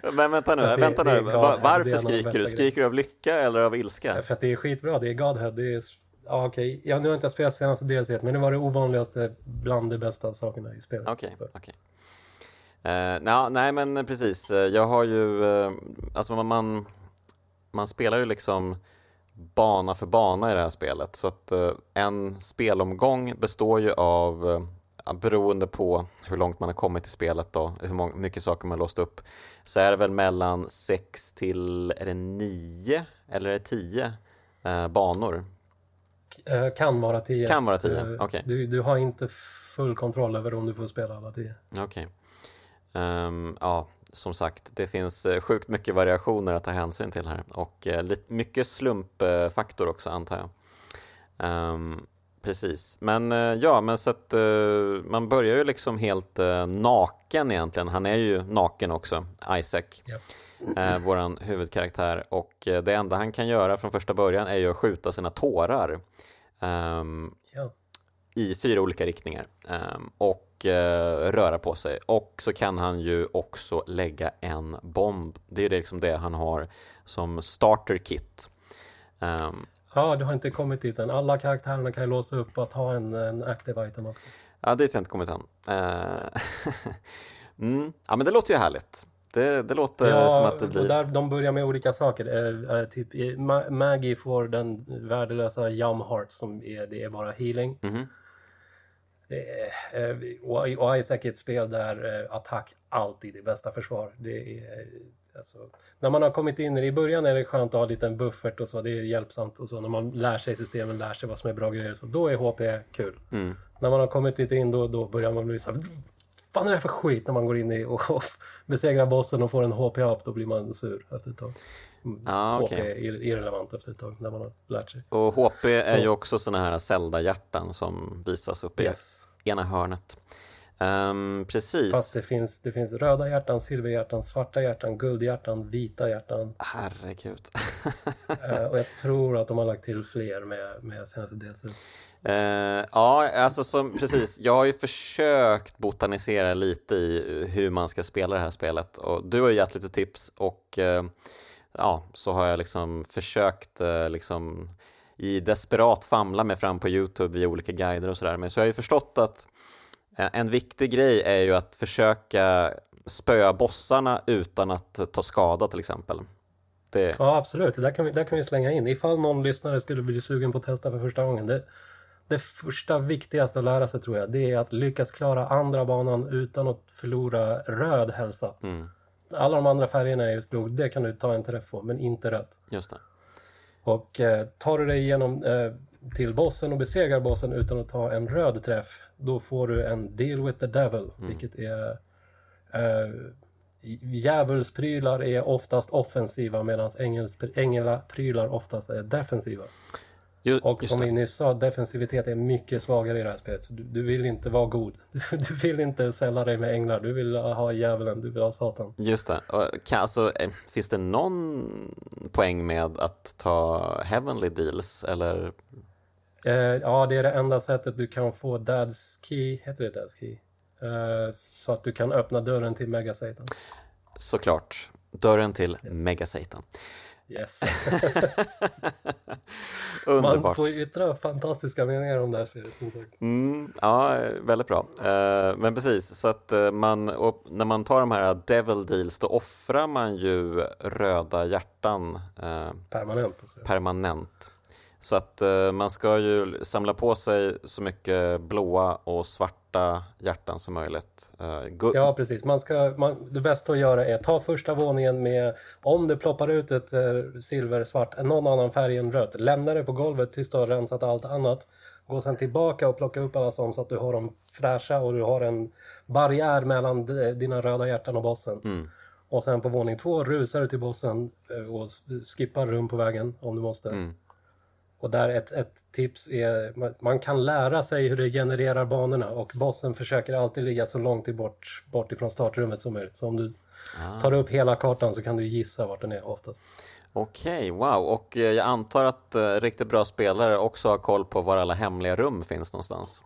*laughs* Men vänta nu, *laughs* det, vänta nu. Var, varför skriker du? Skriker du av lycka eller av ilska? För att det är skitbra, det är Godhead. Det är, ja, okej. Ja, nu har jag inte spelat senaste DLC, men det var det ovanligaste bland de bästa sakerna i spelet. Okej, okay, okej. Eh, okay. Uh, na, nej men precis, eh, jag har ju, uh, alltså man, man spelar ju liksom bana för bana i det här spelet. Så att uh, en spelomgång består ju av, uh, beroende på hur långt man har kommit i spelet då, hur mycket saker man har låst upp, så är det väl mellan 6 till, är det 9 eller är det 10 uh, banor? Kan vara 10. Kan vara 10, okej. Okay. Du, du har inte full kontroll över om du får spela alla 10. Okej. Okay. Um, ehm, ja, som sagt, det finns eh, sjukt mycket variationer att ta hänsyn till här och eh, mycket slumpfaktor också antar jag. Um, precis, men eh, ja, men så att man börjar ju liksom helt naken egentligen. Han är ju naken också, Isaac, yep. Eh, våran huvudkaraktär och det enda han kan göra från första början är ju att skjuta sina tårar um, ja. i fyra olika riktningar. Um, och eh, röra på sig. Och så kan han ju också lägga en bomb. Det är liksom det han har som starter kit. Um, ja, du har inte kommit dit än. Alla karaktärerna kan ju låsa upp att ha en, en active item också. Ja, dit har jag inte kommit än. Uh, *laughs* mm. Ja, men det låter ju härligt. Det, det låter ja, som att det blir... Där de börjar med olika saker. Eh, eh, typ, Maggie får den värdelösa Yum Heart som är, det är bara healing. Mm -hmm. Det är, eh, och Isaac är ett spel där eh, attack alltid är bästa försvar. Det är, alltså, när man har kommit in i det, i början är det skönt att ha en liten buffert och så, det är hjälpsamt och så. När man lär sig systemen, lär sig vad som är bra grejer så, då är HP kul. Mm. När man har kommit lite in då, då börjar man bli så här, fan är det här för skit när man går in i och, och besegrar bossen och får en HP up, då blir man sur efter ett tag. Ah, HP okej. är irrelevant efter ett tag när man har lärt sig. Och HP är Så- ju också såna här Zelda-hjärtan som visas uppe Yes. i ena hörnet. Ehm, precis. Fast det finns, det finns röda hjärtan, silverhjärtan, svarta hjärtan, guldhjärtan, vita hjärtan. Herregud. *laughs* Eh, och jag tror att de har lagt till fler med, med senaste delset. Eh, ja, alltså som, precis. Jag har ju försökt botanisera lite i hur man ska spela det här spelet och du har ju gett lite tips och eh, ja, så har jag liksom försökt liksom i desperat famla mig fram på Youtube via olika guider och sådär. Men så jag har ju förstått att en viktig grej är ju att försöka spöa bossarna utan att ta skada till exempel. Det, Ja, absolut. Det där kan, vi, där kan vi slänga in. Ifall någon lyssnare skulle bli sugen på att testa för första gången. Det, det första viktigaste att lära sig tror jag, det är att lyckas klara andra banan utan att förlora röd hälsa. mm, Alla de andra färgerna är just blod, det kan du ta en träff på, men inte rött. just det. Och eh, tar du dig igenom eh, till bossen och besegrar bossen utan att ta en röd träff, då får du en deal with the devil, vilket är... Eh, Djävulsprylar är oftast offensiva medan änglaprylar oftast är defensiva. Ju, Och som vi nyss sa, defensivitet är mycket svagare i det här spelet. Så du, du vill inte vara god. Du, *laughs* du vill inte sälla dig med änglar. Du vill ha djävulen, du vill ha Satan. Just det. Kan, alltså, eh, finns det någon poäng med att ta heavenly deals? Eller? Eh, ja, det är det enda sättet du kan få Dad's Key, heter det Dad's Key? Eh, så att du kan öppna dörren till Mega Satan. Såklart, dörren till Mega Satan. Yes. *laughs* Man Underbart. får ju yttra fantastiska meningar om det här spelet som sagt. Mm, ja, väldigt bra. Eh, men precis, så att eh, man, när man tar de här devil deals då offrar man ju röda hjärtan eh, Permanent också. permanent. Så att eh, man ska ju samla på sig så mycket blåa och svarta hjärtan som möjligt. Eh, Ja, precis. Man ska, man, det bästa att göra är ta första våningen med, om det ploppar ut ett eh, silver, svart, någon annan färg än rött, lämna det på golvet tills du har rensat allt annat. Gå sen tillbaka och plocka upp alla sånt så att du har dem fräscha och du har en barriär mellan dina röda hjärtan och bossen. Och sen på våning två rusar du till bossen eh, och skippar rum på vägen om du måste. Och där ett, ett tips är, man, kan lära sig hur det genererar banorna och bossen försöker alltid ligga så långt bort, bort ifrån startrummet som möjligt. Så om du tar upp hela kartan så kan du gissa vart den är oftast. Okej, wow. Och eh, jag antar att eh, riktigt bra spelare också har koll på var alla hemliga rum finns någonstans.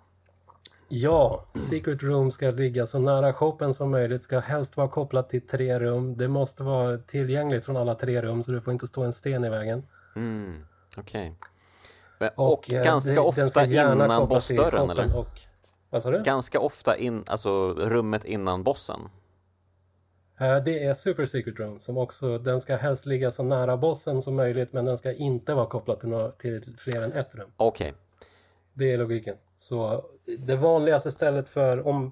Ja, Secret Room ska ligga så nära shoppen som möjligt, ska helst vara kopplat till tre rum. Det måste vara tillgängligt från alla tre rum så du får inte stå en sten i vägen. Mm, Okej. Men- Och, eh, ganska det- ofta innan bossdörren, eller? Och, vad sa du? Ganska ofta in, alltså rummet innan bossen. Eh, Det är Super Secret Room som också, den ska helst ligga så nära bossen som möjligt men den ska inte vara kopplad till, några, till fler än ett rum. Okej. Det är logiken. Så det vanligaste stället för om,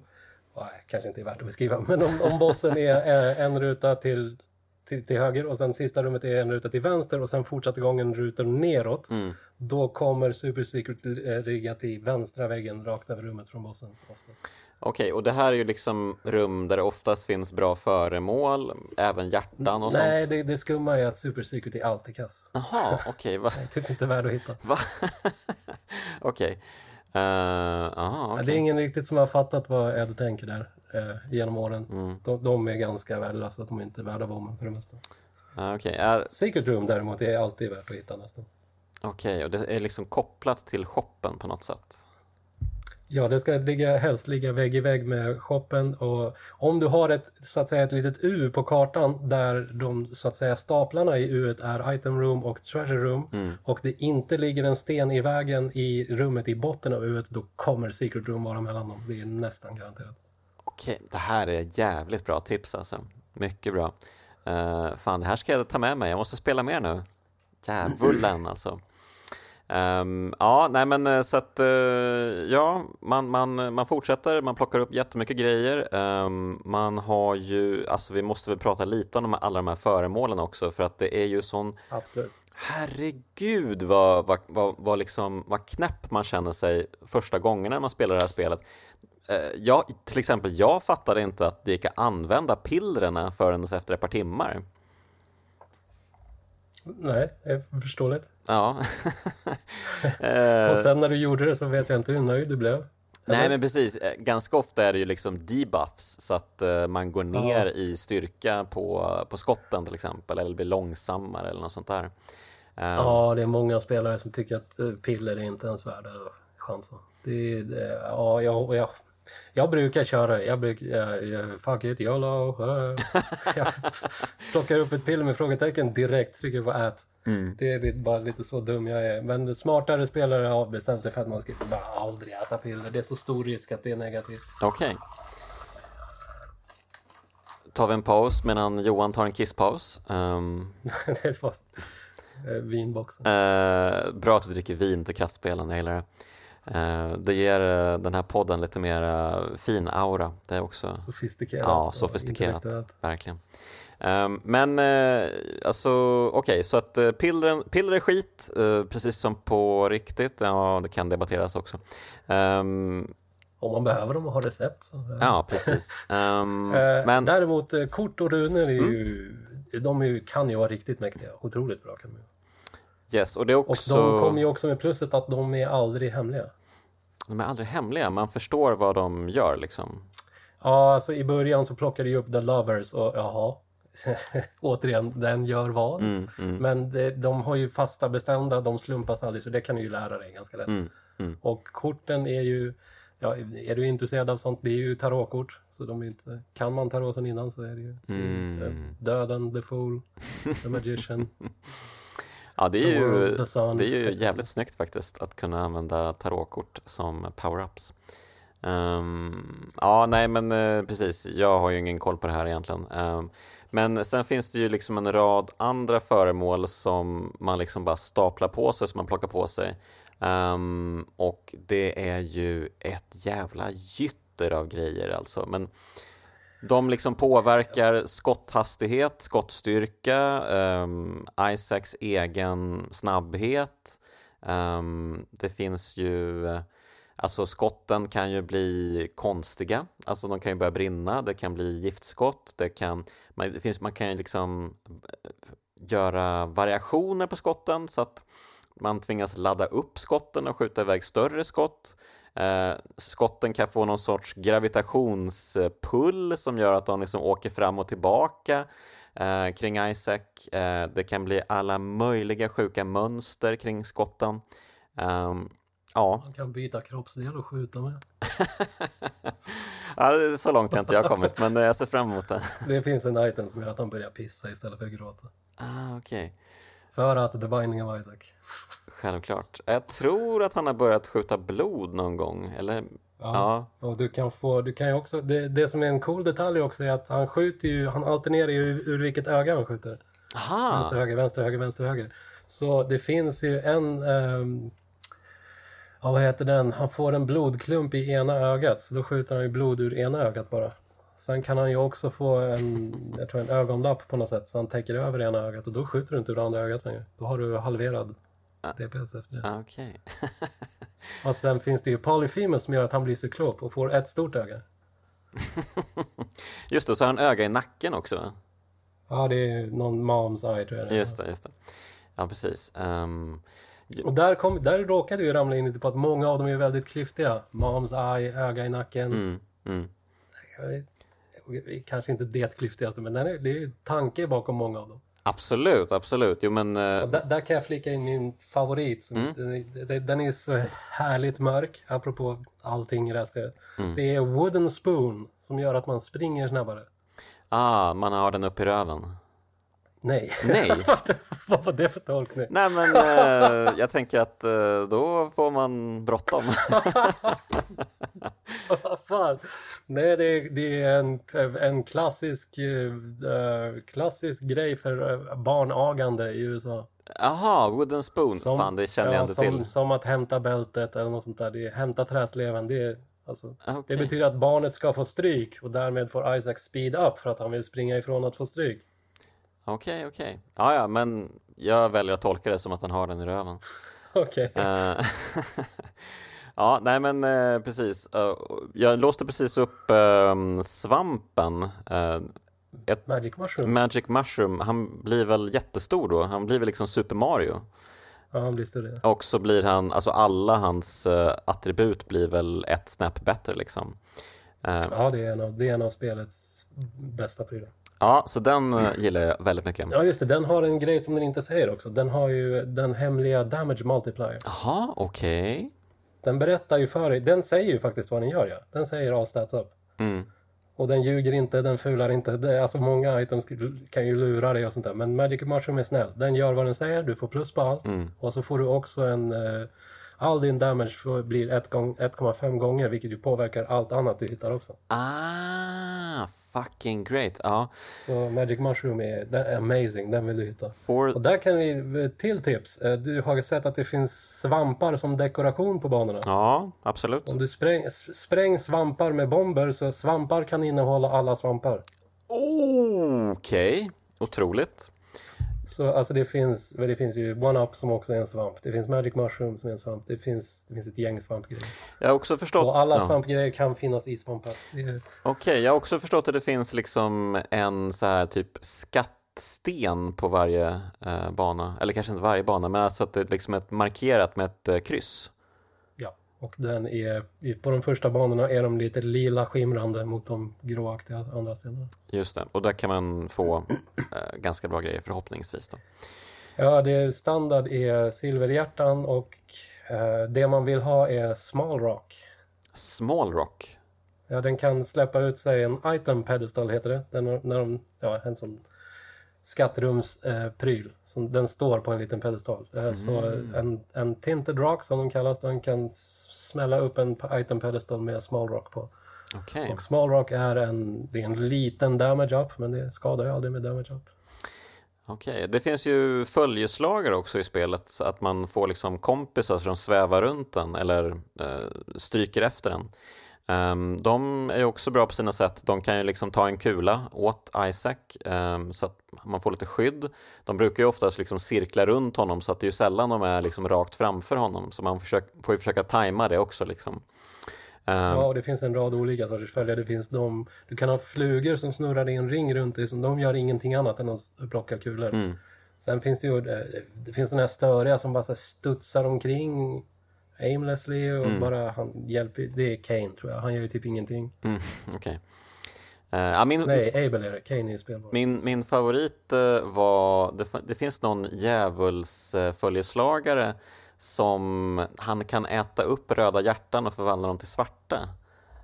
nej, kanske inte är värt att beskriva, men om, om bossen är en ruta till, till, till höger och sen sista rummet är en ruta till vänster och sen fortsätter gången rutor neråt, då kommer Super Secret ligga till vänstra väggen rakt över rummet från bossen. Oftast. Okej, och det här är ju liksom rum där det oftast finns bra föremål, även hjärtan och Nej, sånt. det, det skumma är att Super Secret är alltid kass. Jaha, okej. va? *laughs* Typ inte värd att hitta. *laughs* Okej. Eh, aha, okej. Det är ingen riktigt som har fattat vad Ed tänker där eh, genom åren. Mm. De, de är ganska värdelösa, att de inte är värda bomben för det mesta. Ah, Okej, eh, Secret Room däremot är alltid värt att hitta nästan. okej, och det är liksom kopplat till shoppen på något sätt? Ja, det ska ligga, helst ligga vägg i vägg med shoppen och om du har ett, så att säga, ett litet U på kartan där de så att säga staplarna i U är item room och treasure room och det inte ligger en sten i vägen i rummet i botten av U då kommer secret room vara mellan dem. Det är nästan garanterat. Okej, det här är jävligt bra tips alltså. Mycket bra. Uh, fan, det här ska jag ta med mig. Jag måste spela mer nu. Djävulen alltså. Ehm, ja, nej men eh, så att eh, ja, man, man, man fortsätter, man plockar upp jättemycket grejer. Ehm, man har ju, alltså vi måste väl prata lite om de här, alla de här föremålen också för att det är ju sån Absolut. Herregud vad, vad, vad, vad, liksom, vad knäpp man känner sig första gångerna man spelar det här spelet. eh, jag, till exempel, jag fattade inte att det gick att använda pillrena förrän efter ett par timmar. Nej, det är förståeligt. Ja. *laughs* Och sen när du gjorde det så vet jag inte hur nöjd du blev. Nej men precis, Eh, ganska ofta är det ju liksom debuffs så att eh, man går ner i styrka på, på skotten till exempel eller blir långsammare eller något sånt där. Eh, Ja, det är många spelare som tycker att eh, piller är inte ens värda chansen. Det, det, ja, jag, jag, jag brukar köra det. Jag brukar... Jag, jag, fuck it, YOLO. eh. Jag *laughs* plockar upp ett piller med frågetecken direkt, trycker på ät. Det är bara lite så dum jag är. Men smartare spelare har bestämt sig för att man ska bara aldrig äta piller. Det är så stor risk att det är negativt. Okej. Tar vi en paus medan Johan tar en kisspaus. Ehm, *laughs* det var eh, vinboxen. Eh, bra att du dricker vin till kraftspelen, jag gillar det. Eh, det ger eh, den här podden lite mer eh, fin aura. Det är också Sofistikerat. ja, sofistikerat, verkligen. Ehm, men alltså, okej, så att piller, piller är skit, precis som på riktigt. Ja, det kan debatteras också. Ehm, Om man behöver dem och har recept. Så, ja, precis. *laughs* Eh, men Däremot kort och runor är ju, de är ju, kan ju vara riktigt mäktiga. Otroligt bra kan de ju. Yes, och det är Och också... de kommer ju också med plusset att de är aldrig hemliga. De är aldrig hemliga, man förstår vad de gör liksom. Ja, alltså i början så plockar du upp The Lovers och jaha. *laughs* Återigen, den gör vad. Mm, mm, Men det, de har ju fasta bestämda, de slumpas aldrig så det kan du ju lära dig ganska lätt. mm, mm. Och korten är ju, ja, är du intresserad av sånt, det är ju tarotkort. Så de inte, kan man taroten innan så är det ju Mm. Döden, The Fool, The Magician. *laughs* Ja, det är ju, det är ju jävligt snyggt faktiskt att kunna använda tarotkort som power-ups. Ehm, ja, nej men eh, precis, jag har ju ingen koll på det här egentligen. Ehm, men sen finns det ju liksom en rad andra föremål som man liksom bara staplar på sig, som man plockar på sig. Ehm, och det är ju ett jävla gytter av grejer alltså. Men de liksom påverkar skotthastighet, skottstyrka, um, Isaacs egen snabbhet. Um, det finns ju, alltså skotten kan ju bli konstiga, alltså de kan ju börja brinna, det kan bli giftskott, det kan, man, det finns, man kan ju liksom eh, göra variationer på skotten så att man tvingas ladda upp skotten och skjuta iväg större skott. Eh, skotten kan få någon sorts gravitationspull som gör att de liksom åker fram och tillbaka eh, kring Isaac. Eh, det kan bli alla möjliga sjuka mönster kring skotten. Ehm, ja. Man kan byta kroppsdel och skjuta med. *laughs* ja, det är så långt har inte jag kommit men eh, jag ser fram emot det. *laughs* Det finns en item som gör att han börjar pissa istället för att gråta. Ah, Okej, För att The Binding of Isaac. Självklart. Jag tror att han har börjat skjuta blod någon gång, eller? Ja. Och du kan få, du kan också, det, det som är en cool detalj också är att han skjuter ju, han alternerar ju ur vilket öga han skjuter. Aha! Vänster, höger, vänster, höger, vänster, höger. Så det finns ju en, ehm, ja vad heter den, han får en blodklump i ena ögat så då skjuter han ju blod ur ena ögat bara. Sen kan han ju också få en, jag tror en ögonlapp på något sätt så han täcker över ena ögat och då skjuter du inte ur andra ögat längre. Då har du halverad DPS efter det. Ah, Okej. *laughs* Och sen finns det ju Polyphemus som gör att han blir cyklop och får ett stort öga. *laughs* Just det, så har han öga i nacken också. va? Ja, det är någon mom's eye tror jag det är. Just det, just det. Ja, precis. Ehm, Och där, kom, där råkade vi ramla in lite på att många av dem är väldigt klyftiga. Mom's eye, öga i nacken. mm, mm. Jag vet- Kanske inte det klyftigaste, men är, det är ju tanke bakom många av dem. Absolut, absolut. Jo, men... eh, där, där kan jag flika in min favorit. Mm. den, är- den är så härligt mörk, apropå allting i det här spelet. Mm. Det är Wooden Spoon som gör att man springer snabbare. ah, man har den upp i röven. Nej. Nej. *laughs* Vad var det för tolkning? Nej, men *laughs* eh, jag tänker att eh, då får man bråttom. *laughs* Vad fan? Nej, det är, det är en, en klassisk, eh, klassisk grej för eh, barnagande i USA. Jaha, wooden spoon. Som- Fan, det känner ja, jag inte som, till. Som att hämta bältet eller något sånt där. Det är hämta träsleven. Det, är, alltså, Ah, det betyder att barnet ska få stryk och därmed får Isaac speed up för att han vill springa ifrån att få stryk. Okej, okej. Ja, ja, men jag väljer att tolka det som att han har den i röven. *laughs* Okej. Eh, *laughs* Ja, nej men eh, precis. Uh, jag låste precis upp uh, svampen. Uh, ett Magic Mushroom. Magic Mushroom, han blir väl jättestor då? Han blir väl liksom Super Mario? Ja, han blir större. Och så blir han, alltså alla hans attribut blir väl ett snäpp bättre liksom. ja, det är, en av, det är en av spelets bästa prylar. Ja, så den gillar jag väldigt mycket. Ja, just det. Den har en grej som den inte säger också. Den har ju den hemliga damage multiplier. Jaha, okej. Okay. Den berättar ju för dig, den säger ju faktiskt vad den gör ja. Den säger all stats up. Mm. Och den ljuger inte, den fular inte. Det, alltså många items kan ju lura dig och sånt där. Men Magic Mushroom är snäll. Den gör vad den säger, du får plus på allt. Mm. Och så får du också en... Uh, all din damage blir 1,5 gånger vilket ju påverkar allt annat du hittar också. Ah, fucking great. Ja. Så Magic Mushroom är, är amazing, den vill du hitta. For... Och där kan vi, till tips, eh, du har sett att det finns svampar som dekoration på banorna. Ja, absolut. Om du spräng, spräng svampar med bomber så svampar kan innehålla alla svampar. Oh, Okej, okay. otroligt. Så alltså det finns, det finns ju One-Up som också är en svamp. Det finns Magic Mushroom som är en svamp. Det finns, det finns ett gäng svampgrejer. Jag har också förstått... Och alla ja. svampgrejer kan finnas i svampar. Okej, okay, jag har också förstått att det finns liksom en så här typ skattsten på varje eh, bana. Eller kanske inte varje bana, men alltså att det liksom är markerat med ett eh, kryss. Och den är, på de första banorna är de lite lila skimrande mot de gråaktiga andra stenarna. Just det, och där kan man få eh, ganska bra grejer förhoppningsvis. Då. Ja, det standard är silverhjärtan och eh, det man vill ha är small rock. Small rock? Ja, den kan släppa ut sig en item pedestal heter det. Den, när de, ja, en sån skattrumspryl. Eh, den står på en liten pedestal. Eh, mm. Så en, en tinted rock som den kallas, den kan smälla upp en item pedestal med small rock på. Okay. Och small rock är en, det är en liten damage up, men det skadar ju aldrig med damage up. Okej, okay. det finns ju följeslagare också i spelet, så att man får liksom kompisar som svävar runt den eller eh, stryker efter den. Um, de är också bra på sina sätt. De kan ju liksom ta en kula åt Isaac um, så att man får lite skydd. De brukar ju oftast liksom cirkla runt honom så att det är ju sällan de är liksom rakt framför honom. Så man försök, får ju försöka tajma det också. Liksom. Um, ja, och det finns en rad olika sorters följare. Det finns de, du kan ha flugor som snurrar i en ring runt dig. Som de gör ingenting annat än att plocka kulor. Mm. Sen finns det ju eh, det finns den här störiga som bara studsar omkring aimlessly och mm. bara han hjälper. Det är Kane tror jag. Han gör ju typ ingenting. Mm, *laughs* okay. Uh, eh, min, Nej, Abel är det. Kane är spelbar. Min, min favorit uh, var, det, det, finns någon djävulsföljeslagare som han kan äta upp röda hjärtan och förvandla dem till svarta.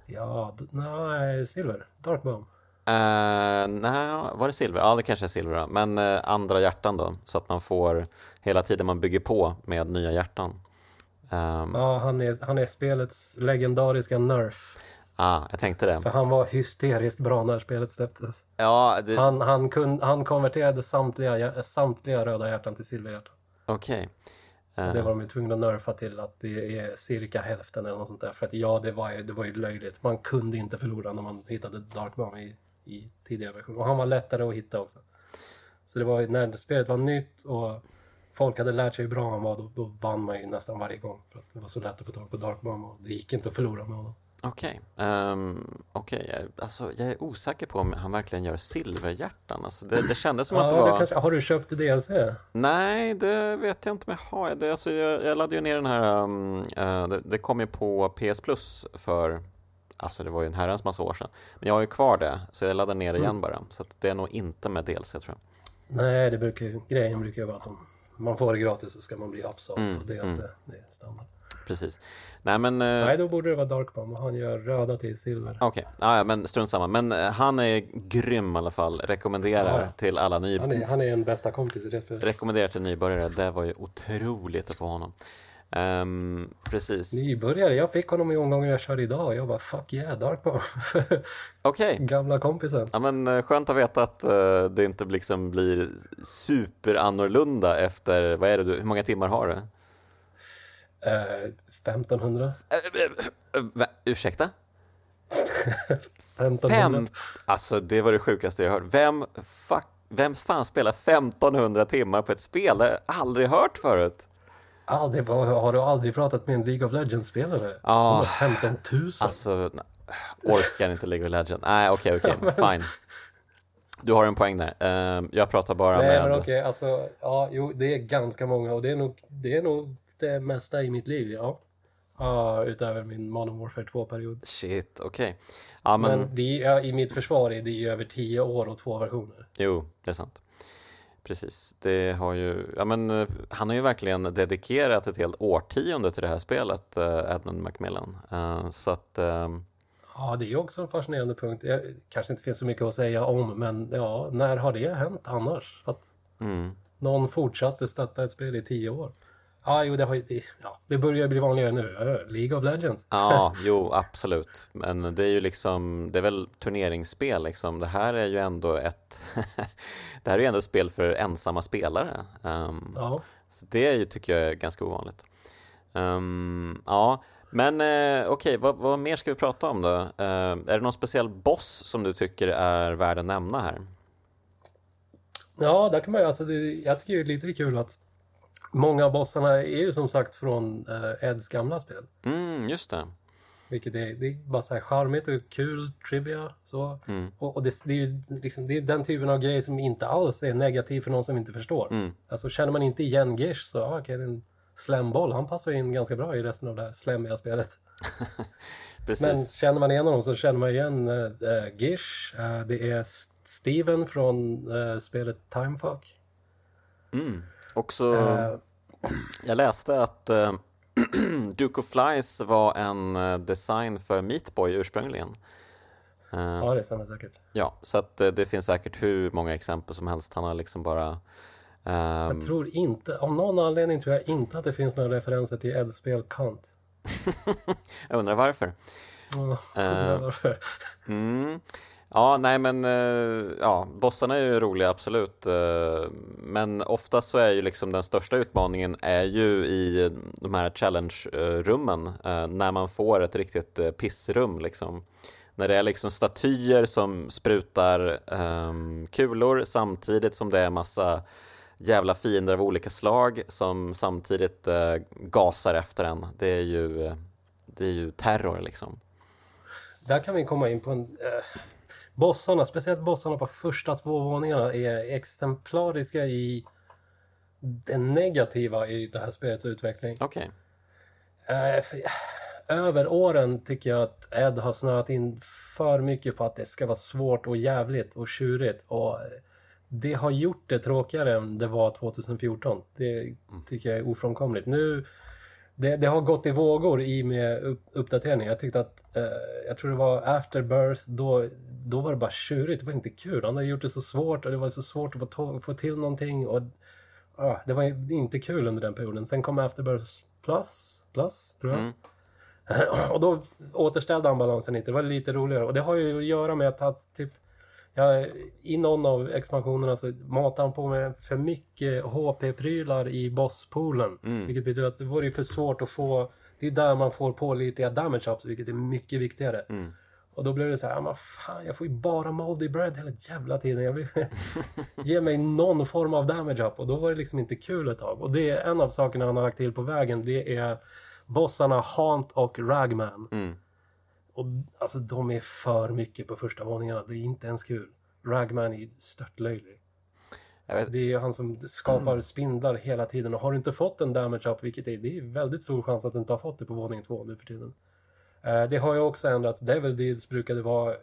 Ja, nej, silver. Dark bomb. Uh, nej, var det silver? Ja, det kanske är silver. Men uh, andra hjärtan då, så att man får hela tiden man bygger på med nya hjärtan. Um, ja, han är, han är spelets legendariska Nerf. Ja, ah, jag tänkte det. För han var hysteriskt bra när spelet släpptes. Ja, det... han, han, kun, han konverterade samtliga, samtliga röda hjärtan till silverhjärtan. Okej. Okay. Det var de tvungna att nerfa till att det är cirka hälften eller något sånt där. För att ja, det var, det var ju löjligt. Man kunde inte förlora när man hittade Dark Bomb i, i tidigare versioner. Och han var lättare att hitta också. Så det var när spelet var nytt och folk hade lärt sig hur bra han var, då, då vann man ju nästan varje gång. För att det var så lätt att få tag på Dark Bomb och det gick inte att förlora med honom. Okej, okay. um, okay. jag, alltså, jag är osäker på om han verkligen gör silverhjärtan. Alltså, det, det kändes som ja, att det var... Det kanske, har du köpt DLC? Nej, det vet jag inte om jag har. Det, alltså, jag, jag laddade ju ner den här, um, uh, det, det kom ju på PS Plus för Alltså det var ju en herrans massa år sedan. Men jag har ju kvar det, så jag laddar ner det igen mm. bara. Så det är nog inte med DLC tror jag. Nej, det brukar, grejen brukar ju vara att de man får det gratis så ska man bli upsold. Mm, det, är alltså, mm. det är standard. Precis. Nej, men, eh, Nej, då borde det vara Dark Bomb. Han gör röda till silver. Okej, okay. ah, ja, men strunt samma. Men eh, han är grym i alla fall. Rekommenderar ja. till alla nybörjare. Han är, han är en bästa kompis det Rekommenderar till nybörjare. Det var ju otroligt att få honom. Um, precis. Nybörjare, jag fick honom i omgången jag körde idag. Jag bara fuck yeah, Dark. *laughs* Okej. Okay. Gamla kompisen. Ja, men uh, skönt att veta att uh, det inte liksom blir superannorlunda efter, vad är det du, hur många timmar har du? Uh, 1500. Uh, ursäkta? *laughs* 1500. Fem, alltså det var det sjukaste jag hört. Vem, fuck, vem fan spelar 1500 timmar på ett spel? Det har jag aldrig hört förut. Aldrig, har du aldrig pratat med en League of Legends-spelare? De har 15 000. Alltså, orkar inte League of Legends. Nej, okej, okej, *laughs* fine. Du har en poäng där. Ehm, jag pratar bara Nej, med... men okej, alltså, ja, jo, det är ganska många och det är nog det, är nog det mesta i mitt liv, ja. Ja, utöver min Modern Warfare 2-period. Shit, okej. Ja, men... Men det är, i mitt försvar är det ju över 10 år och två versioner. Jo, det är sant. Precis. Det har ju, ja, men, eh, han har ju verkligen dedikerat ett helt årtionde till det här spelet, eh, Edmund Macmillan. Eh, så att, ehm, Ja, det är också en fascinerande punkt. Det kanske inte finns så mycket att säga om, men ja, när har det hänt annars? Att mm, någon fortsatte stötta ett spel i 10 år? Ja, jo, det, har, det, ja, det börjar bli vanligare nu. League of Legends. ja, *laughs* jo, absolut. Men det är ju liksom, det är väl turneringsspel liksom. Det här är ju ändå ett, *laughs* det här är ju ändå ett spel för ensamma spelare. Ehm, Ja. Så det är ju, tycker jag är ganska ovanligt. Ehm, ja, men eh, okej, vad, vad mer ska vi prata om då? Ehm, är det någon speciell boss som du tycker är värd att nämna här? Ja, där kan man ju, alltså, det, jag tycker det är lite kul att många av bossarna är ju som sagt från eh, Eds gamla spel. Mm, just det. Vilket är, det är bara så här charmigt och kul trivia. Så. Mm. Och, och det, det, är ju liksom, det är den typen av grej som inte alls är negativ för någon som inte förstår. Mm. Alltså känner man inte igen Gish så, ja, okej, är en slemboll. Han passar in ganska bra i resten av det här slemmiga spelet. *laughs* Men känner man igen honom så känner man igen uh, Gish. Eh, det är Steven från eh, spelet Timefuck. Mm. Också, Eh, jag läste att eh, *clears throat* Duke of Flies var en eh, design för Meatboy ursprungligen. Eh, ja, det stämmer säkert. ja, så att det finns säkert hur många exempel som helst. Han har liksom bara ehm, Jag tror inte, av någon anledning tror jag inte att det finns några referenser till Eds spel Kant. *laughs* jag undrar varför. Mm, *laughs* Eh. varför? Mm. Ja, nej men eh, ja, bossarna är ju roliga absolut. Eh, men oftast så är ju liksom den största utmaningen är ju i de här challenge-rummen eh, när man får ett riktigt pissrum liksom. När det är liksom statyer som sprutar um, kulor samtidigt som det är massa jävla fiender av olika slag som samtidigt uh, gasar efter en. Det är ju, det är ju terror liksom. Där kan vi komma in på en... Uh bossarna, speciellt bossarna på första två våningarna är exemplariska i det negativa i det här spelets utveckling. Okej. Eh, för, över åren tycker jag att Ed har snöat in för mycket på att det ska vara svårt och jävligt och tjurigt. Och eh, det har gjort det tråkigare än det var 2014. Det tycker jag är ofrånkomligt. Nu, det, det har gått i vågor i med upp. Jag tyckte att, eh, jag tror det var Afterbirth, då, då var det bara tjurigt. Det var inte kul. Han hade gjort det så svårt och det var så svårt att få, få till någonting. Och, ah, det var inte kul under den perioden. Sen kom Afterbirth Plus, plus tror jag. Mm. *clears throat* Och då återställde han balansen lite. Det var lite roligare. Och det har ju att göra med att han typ... Ja, I någon av expansionerna så matar han på med för mycket HP-prylar i bosspoolen. Vilket betyder att det vore för svårt att få... Det är där man får pålitliga damage ups, vilket är mycket viktigare. Och då blev det så här, "Ja, men fan, jag får ju bara moldy bread hela jävla tiden. Jag vill *laughs* ge mig någon form av damage up. Och då var det liksom inte kul ett tag. Och det är en av sakerna han har lagt till på vägen. Det är bossarna Haunt och Ragman. Mm. Och alltså de är för mycket på första våningarna. Det är inte ens kul. Ragman är störtlöjlig. Det är ju han som skapar spindlar hela tiden. Och har du inte fått en damage up, vilket är, det är väldigt stor chans att du inte har fått det på våning två nu för tiden. Eh, det har ju också ändrats. Devil Deeds brukade vara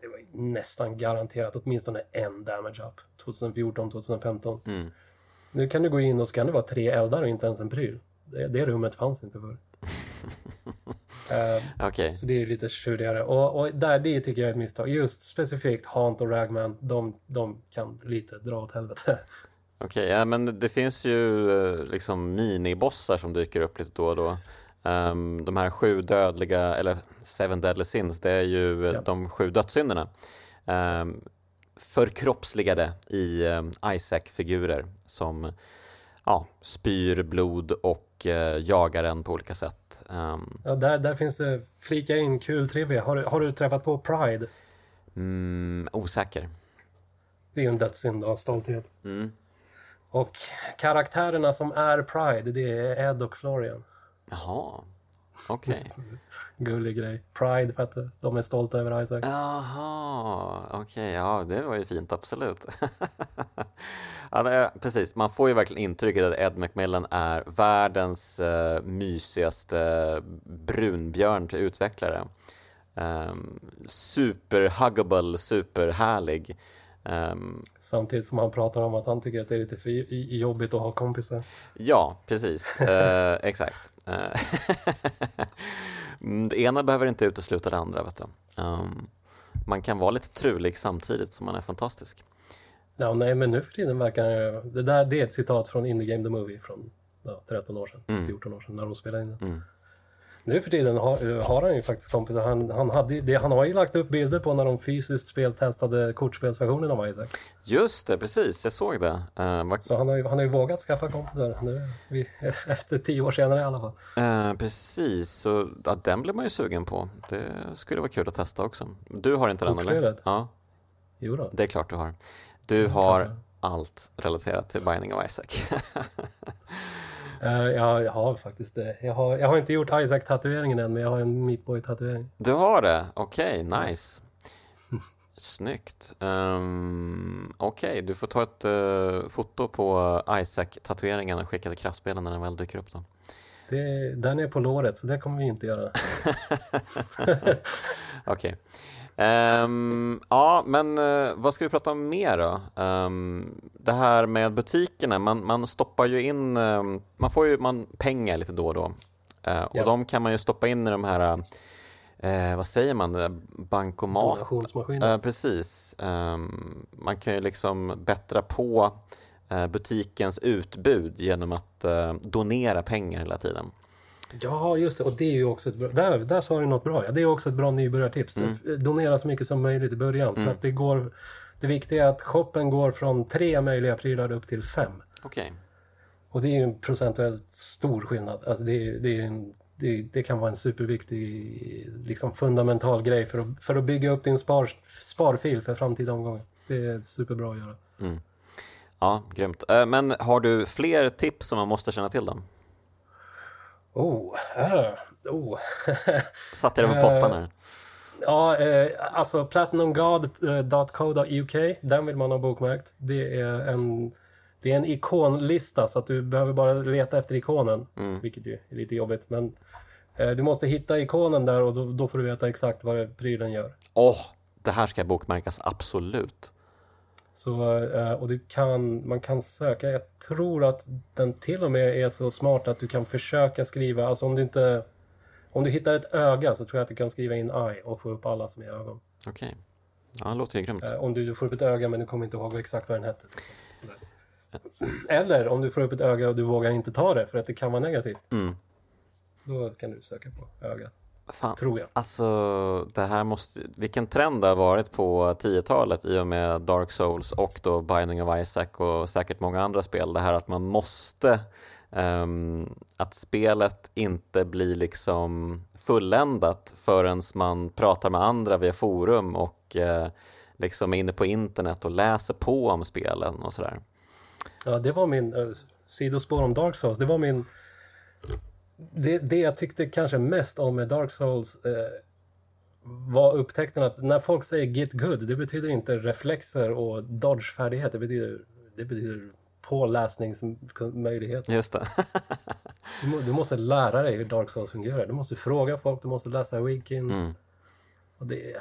det var nästan garanterat åtminstone en damage up. 2014, 2015. Mm. Nu kan du gå in och så kan det vara tre eldar och inte ens en pryl. Det, det rummet fanns inte förr. *laughs* Eh, Okej, så det är lite tjurigare. Och, och där, det tycker jag är ett misstag. Just specifikt Haunt och Ragman, de, de kan lite dra åt helvete. *laughs* okej, ja, men det finns ju eh, liksom minibossar som dyker upp lite då och då. Ehm, de här sju dödliga, eller seven deadly sins, det är ju eh, Ja. de sju dödssynderna. Um, förkroppsligade i um, Isaac-figurer som ja, spyr blod och eh, jagar en på olika sätt. Ehm, Ja, där, där finns det flika in kul trivia. Har, du- har du träffat på Pride? mm, osäker. Det är ju en dödssynd av stolthet. Mm. Och karaktärerna som är Pride, det är Ed och Florian. Jaha, okej. *laughs* Gullig grej. Pride för att de är stolta över Isaac. Jaha, okej, ja det var ju fint, absolut. *laughs* ja, precis, man får ju verkligen intrycket att Ed McMillan är världens eh, mysigaste brunbjörn till utvecklare. Um, superhuggable, superhärlig. Um, Samtidigt som han pratar om att han tycker att det är lite för jobbigt att ha kompisar. Ja, precis. uh, *laughs* exakt. Eh, *laughs* det ena behöver inte utesluta det andra. Vet du. Um, man kan vara lite trulig samtidigt som man är fantastisk. Ja, nej, men nu för tiden verkar han det där Det är ett citat från Indie Game The Movie från ja, 13 år sedan, mm. 14 år sedan när de spelade in den. Mm. Nu för tiden har, har, han ju faktiskt kompisar. Han, han, hade, det, han har ju lagt upp bilder på när de fysiskt speltestade kortspelsversionen av Isaac. Just det, precis. Jag såg det. Uh, var... Så han har, ju, han har ju vågat skaffa kompisar nu, vi, *laughs* efter tio år senare i alla fall. Uh, precis, så ja, den blir man ju sugen på. Det skulle vara kul att testa också. Du har inte den eller? Ja. Jo då. Det är klart du har. Du har allt relaterat till Binding of Isaac. Uh, *laughs* ja, jag har faktiskt det. Jag har, jag har inte gjort Isaac-tatueringen än, men jag har en Meatboy-tatuering. Du har det? Okej, okay, nice. *laughs* Snyggt. Um, Okej, okay, du får ta ett uh, foto på Isaac-tatueringen och skicka till kraftspelen när den väl dyker upp. Då. Det, den är på låret, så det kommer vi inte göra. *laughs* Okej. Okay. Um, ja, men uh, vad ska vi prata om mer då? Um, det här med butikerna, man, man stoppar ju in, um, man får ju man, pengar lite då och då. Uh, och ja. de kan man ju stoppa in i de här, uh, vad säger man, bankomat? Donationsmaskiner. precis. man kan ju liksom bättra på butikens utbud genom att donera pengar hela tiden. Ja, just det. Och det är ju också ett bra... Där, där sa du något bra. Ja, det är också ett bra nybörjartips. Mm. Donera så mycket som möjligt i början. Mm. För att det går... Det viktiga är att shoppen går från tre möjliga prylar upp till fem. Okej. Okay. Och det är ju en procentuellt stor skillnad. Alltså det, det, en, det, det, kan vara en superviktig, liksom fundamental grej för att, för att bygga upp din spar, sparfil för framtida omgångar. Det är superbra att göra. Mm. Ja, grymt. Eh, men har du fler tips som man måste känna till då? Oh, uh, oh. Satte dig på pottan här. Ja, eh, alltså platinumgod.co.uk, den vill man ha bokmärkt. Det är en, det är en ikonlista så att du behöver bara leta efter ikonen, mm. vilket ju är lite jobbigt. Men eh, du måste hitta ikonen där och då, då får du veta exakt vad prylen gör. Åh, oh, det här ska bokmärkas, absolut. Så, eh, och du kan, man kan söka, jag tror att den till och med är så smart att du kan försöka skriva, alltså om du inte om du hittar ett öga så tror jag att du kan skriva in eye och få upp alla som är ögon. Okej. Okay. Ja, det låter ju grymt. Eh, om du får upp ett öga men du kommer inte ihåg exakt vad den hette. Eller om du får upp ett öga och du vågar inte ta det för att det kan vara negativt. Mm. Då kan du söka på ögat. Fan. Tror jag. Alltså, det här måste, vilken trend det har varit på 10-talet i och med Dark Souls och då Binding of Isaac och säkert många andra spel. Det här att man måste, um, att spelet inte blir liksom fulländat förrän man pratar med andra via forum och uh, liksom är inne på internet och läser på om spelen och sådär. Ja, det var min, uh, sidospår om Dark Souls, det var min det, det jag tyckte kanske mest om med Dark Souls eh, var upptäckten att när folk säger get good, det betyder inte reflexer och dodge-färdighet, det betyder, det betyder påläsningsmöjlighet. Just det. du, du, måste lära dig hur Dark Souls fungerar. Du måste fråga folk, du måste läsa wikin. Mm. Och det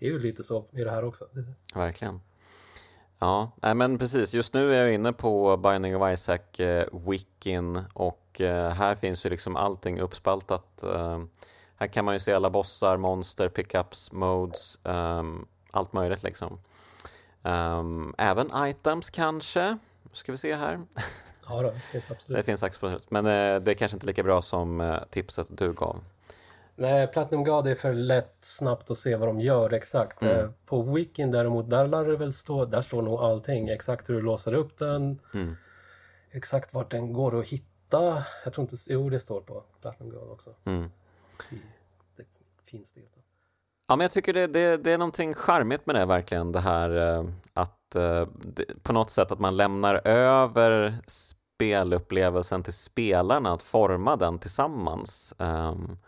är ju lite så i det här också. Verkligen. Ja, men precis. Just nu är jag inne på Binding of Isaac eh, wikin och Eh, här finns ju liksom allting uppspaltat. Eh, här kan man ju se alla bossar, monster, pickups, modes, ehm, allt möjligt liksom. Ehm, även items kanske, ska vi se här. Ja, då, det finns absolut. Det finns absolut, men det är kanske inte lika bra som tipset du gav. Nej, Platinum God är för lätt snabbt att se vad de gör exakt. Mm. På Wikin däremot, där lär det väl stå, där står nog allting. Exakt hur du låser upp den, mm. exakt vart den går att hitta jag tror inte, jo det står på Platinum Gold också. Mm. I, det finns det. Ja, men jag tycker det, det, det är någonting charmigt med det verkligen, det här eh, att eh, på något sätt att man lämnar över spelupplevelsen till spelarna, att forma den tillsammans. Um,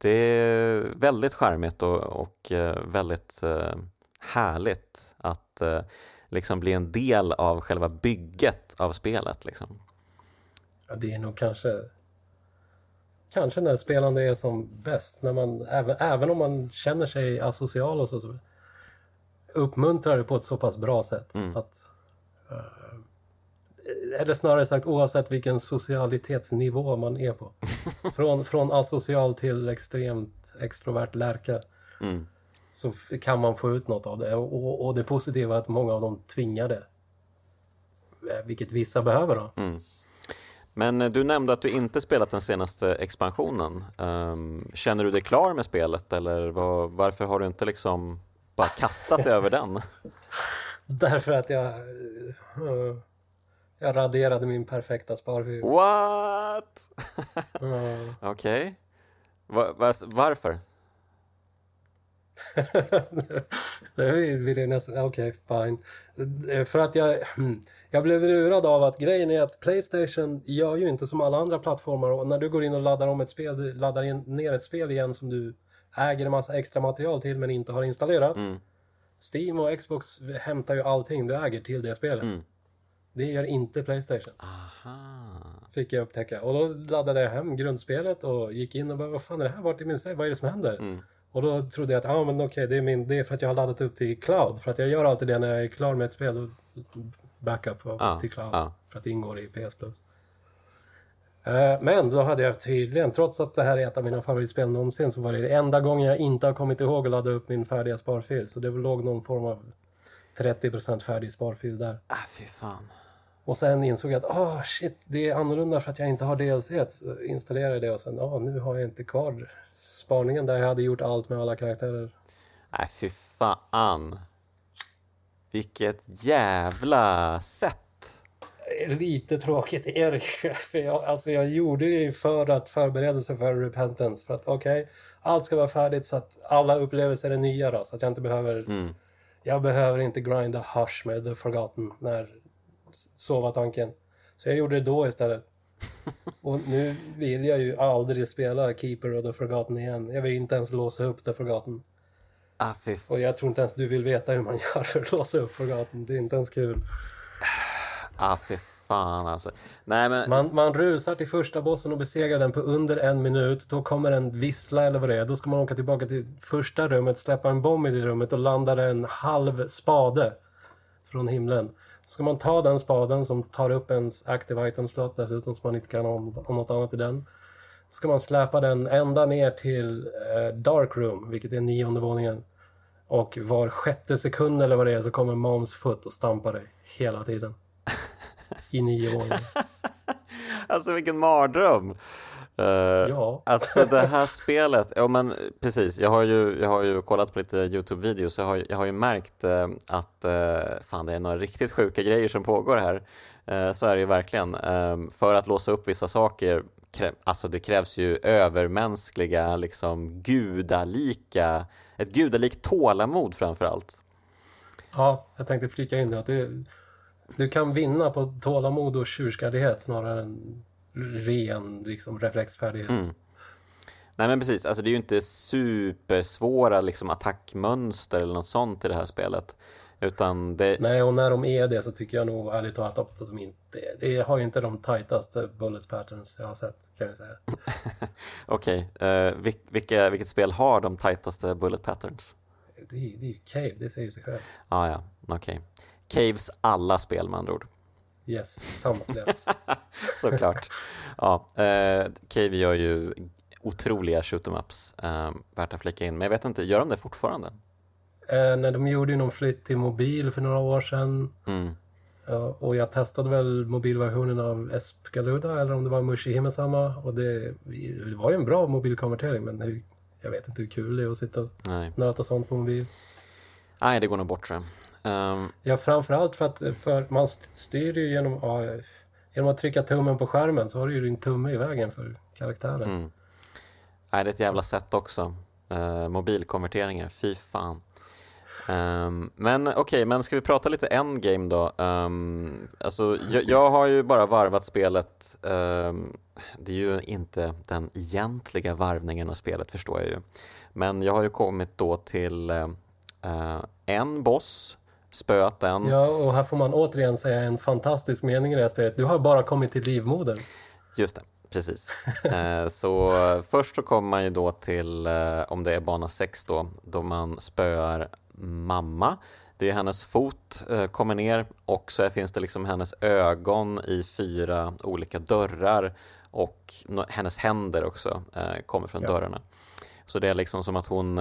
det är väldigt charmigt och, och uh, väldigt uh, härligt att uh, liksom bli en del av själva bygget av spelet. Liksom. Ja, det är nog kanske kanske när spelande är som bäst, när man, även, även om man känner sig asocial och så, så uppmuntrar det på ett så pass bra sätt. Mm. att eller snarare sagt oavsett vilken socialitetsnivå man är på. *laughs* Från, från asocial till extremt extrovert lärka. Mm. Så kan man få ut något av det. Och, och det positiva är att många av dem tvingade. Eh, vilket vissa behöver då. Mm. Men eh, du nämnde att du inte spelat den senaste expansionen. Um, känner du dig klar med spelet eller var, varför har du inte liksom bara kastat *laughs* över den? Därför att jag... Uh, jag raderade min perfekta sparfil. What? *laughs* mm. Okej. Okay. Va, va, varför? *laughs* det vill jag nästan... Okej, okay, fine. För att jag... Jag blev lurad av att grejen är att Playstation gör ju inte som alla andra plattformar och när du går in och laddar om ett spel, laddar in, ner ett spel igen som du äger en massa extra material till men inte har installerat. Mm. Steam och Xbox hämtar ju allting du äger till det spelet. Mm. Det gör inte Playstation. Aha. Fick jag upptäcka. Och då laddade jag hem grundspelet och gick in och bara, vad fan är det här? Vart är min save? Vad är det som händer? Mm. Och då trodde jag att, ja ah, men okej, okay, det, är min, det är för att jag har laddat upp till cloud. För att jag gör alltid det när jag är klar med ett spel. Då backup ah, till cloud. Ah. För att det ingår i PS Plus. Uh, men då hade jag tydligen, trots att det här är ett av mina favoritspel någonsin, så var det, det enda gången jag inte har kommit ihåg att ladda upp min färdiga sparfil. Så det låg någon form av 30% färdig sparfil där. Ah, fy fan. Och sen insåg jag att oh, shit, det är annorlunda för att jag inte har DLC. Så installerade jag det och sen, oh, nu har jag inte kvar spaningen där jag hade gjort allt med alla karaktärer. Nej, fy fan. Vilket jävla sätt. Lite tråkigt det *laughs* för jag, alltså jag gjorde det för att förbereda sig för repentance. För att okej, okay, allt ska vara färdigt så att alla upplevelser är nya då. Så att jag inte behöver... Mm. Jag behöver inte grinda Hush med The Forgotten när så var tanken. Så jag gjorde det då istället. *laughs* Och nu vill jag ju aldrig spela Keeper of the Forgotten igen. Jag vill inte ens låsa upp The Forgotten. Ah, och jag tror inte ens du vill veta hur man *laughs* gör för att låsa upp Forgotten. Det är inte ens kul. *sighs* Ah, fy fan alltså. Nej, men... man, man rusar till första bossen och besegrar den på under en minut. Då kommer en vissla eller vad det är. Då ska man åka tillbaka till första rummet, släppa en bomb i det rummet och landa en halv spade från himlen ska man ta den spaden som tar upp ens active item slot dessutom så man inte kan ha något annat i den. Ska man släpa den ända ner till eh, Dark Room, vilket är nionde våningen. Och var sjätte sekund eller vad det är så kommer Moms Foot och stampar dig hela tiden. I nio våningar. *laughs* alltså vilken mardröm! Uh, ja. Alltså det här spelet, ja men precis, jag har ju, jag har ju kollat på lite Youtube-videos, jag har, jag har ju märkt uh, att uh, fan det är några riktigt sjuka grejer som pågår här. så är det ju verkligen. Ehm, för att låsa upp vissa saker, krä, alltså det krävs ju övermänskliga, liksom gudalika, ett gudalikt tålamod framför allt. Ja, jag tänkte flika in det att det, du kan vinna på tålamod och tjurskallighet snarare än ren liksom, reflexfärdighet. Mm. Nej men precis, alltså det är ju inte supersvåra liksom, attackmönster eller något sånt i det här spelet. Utan det... Nej, och när de är det så tycker jag nog ärligt talat att de inte Det har ju inte de tajtaste bullet patterns jag har sett, kan jag säga. *laughs* Okej, okay. uh, eh, vil vilka, vilket spel har de tajtaste bullet patterns? Det, det är ju Cave, det säger sig själv. Ah, ja, okej. Okay. Caves alla spel med andra ord. Yes, samtliga. *laughs* Såklart. Ja, eh, Cave gör ju otroliga shoot em ups, eh, värt att flika in. Men jag vet inte, gör de det fortfarande? Eh, när de gjorde ju någon flytt till mobil för några år sedan. Mm. Uh, och jag testade väl mobilversionen av Espgaluda eller om det var Mushi Himesama. Och det, det var ju en bra mobilkonvertering men hur, jag vet inte hur kul det är att sitta och nöta sånt på mobil. Nej, det går nog bort tror jag. Um, ja, framförallt för att för man styr ju genom, ja, genom att trycka tummen på skärmen så har du ju din tumme i vägen för karaktären. Mm. Nej, det är ett jävla sätt också. Uh, mobilkonverteringar, fy fan. Um, men okej, okay, men ska vi prata lite endgame då? Um, alltså, jag, jag, har ju bara varvat spelet. Um, det är ju inte den egentliga varvningen av spelet förstår jag ju. Men jag har ju kommit då till uh, en boss, spöat den. Ja, och här får man återigen säga en fantastisk mening i det här spelet. Du har bara kommit till livmodern. Just det precis. *laughs* Eh, så först så kommer man ju då till, eh, om det är bana 6 då, då man spöar mamma. Det är hennes fot eh, kommer ner och så finns det liksom hennes ögon i fyra olika dörrar och hennes händer också kommer från ja. dörrarna. Så det är liksom som att hon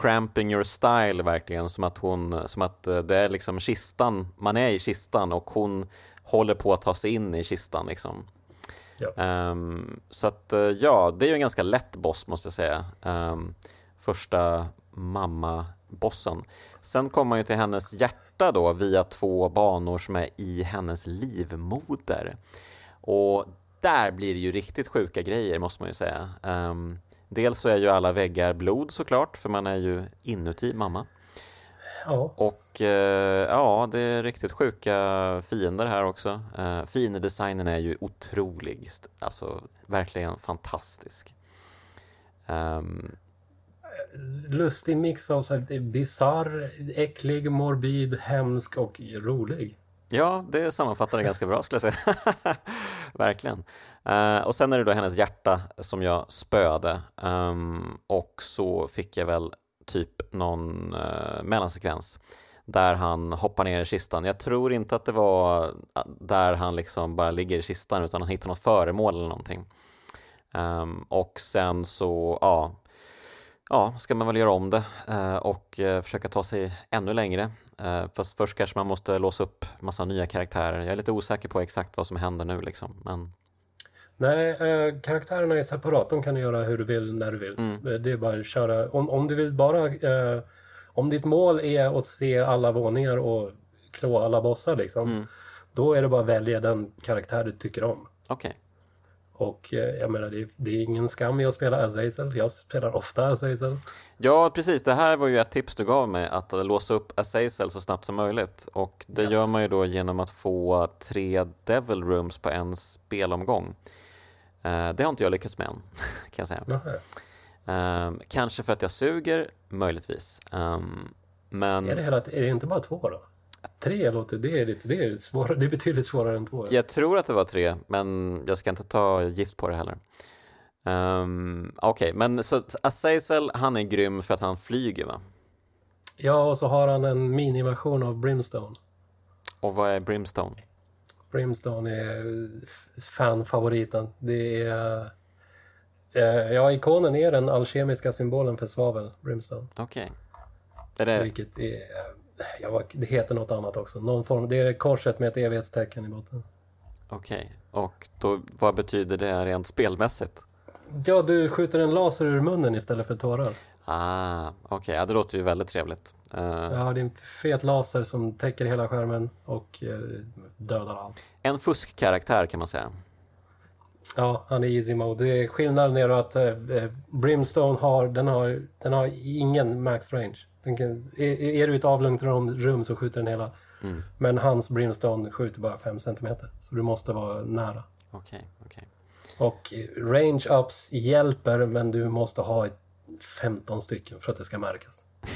cramping your style verkligen, som att hon, som att det är liksom kistan, man är i kistan och hon håller på att ta sig in i kistan liksom. Ja. Um, så att eh, ja, det är ju en ganska lätt boss måste jag säga. Um, första mamma-bossen. Sen kommer man ju till hennes hjärta då via två banor som är i hennes livmoder. Och där blir det ju riktigt sjuka grejer måste man ju säga. Um, dels så är ju alla väggar blod såklart, för man är ju inuti mamma. Ja. Och eh, ja, det är riktigt sjuka fiender här också. Eh, fiendedesignen är ju otrolig, alltså verkligen fantastisk. Um, Lustig mix av bisarr, äcklig, morbid, hemsk och rolig. Ja, det sammanfattar det ganska bra skulle jag säga. *laughs* Verkligen. Uh, och sen är det då hennes hjärta som jag spöade um, och så fick jag väl typ någon uh, mellansekvens där han hoppar ner i kistan. Jag tror inte att det var eh, där han liksom bara ligger i kistan utan han hittar något föremål eller någonting. Um, och sen så, ja, ja, ska man väl göra om det uh, och uh, försöka ta sig ännu längre. Uh, fast först kanske man måste låsa upp massa nya karaktärer. Jag är lite osäker på exakt vad som händer nu liksom. Men... Nej, eh, karaktärerna är separat. De kan du göra hur du vill, när du vill. Mm. Eh, det är bara att köra. Om, om du vill bara... Eh, om ditt mål är att se alla våningar och klå alla bossar liksom. Mm. Då är det bara att välja den karaktär du tycker om. Okej. Okay. Och eh, jag menar, det är, det är, ingen skam i att spela Azazel. Jag spelar ofta Azazel. Ja, precis. Det här var ju ett tips du gav mig, att låsa upp Azazel så snabbt som möjligt. Och det yes. gör man ju då genom att få tre Devil Rooms på en spelomgång. Eh, det har inte jag lyckats med än, *laughs* kan jag säga. Um, kanske för att jag suger, möjligtvis. Um, men... Är det, hela, är det inte bara två då? Tre låter, det är, lite, det, är svårare, det är betydligt svårare än två. Jag tror att det var tre, men jag ska inte ta gift på det heller. Um, Okej, okay, men så Azazel, han är grym för att han flyger va? Ja, och så har han en miniversion av Brimstone. Och vad är Brimstone? Brimstone är fanfavoriten. Det är... Eh, ja, ikonen är den alkemiska symbolen för svavel, Brimstone. Okej. Okay. det... Vilket är... Ja, det heter något annat också. Någon form, det är korset med ett evighetstecken i botten. Okej, okay. och då, vad betyder det rent spelmässigt? Ja, du skjuter en laser ur munnen istället för tårar. Ah, okej. Okay. Ja, det låter ju väldigt trevligt. Uh... Ja, det är en fet laser som täcker hela skärmen och uh, dödar allt. En fuskkaraktär kan man säga. Ja, han är easy mode. Det är skillnaden är att uh, Brimstone har, den har, den har ingen max range. Den kan, är, är du i ett avlugnt rum, så skjuter den hela. Mm. Men hans Brimstone skjuter bara 5 cm. Så du måste vara nära. Okej, okay, okej. Okay. Och range-ups hjälper, men du måste ha ett 15 stycken för att det ska märkas. *laughs*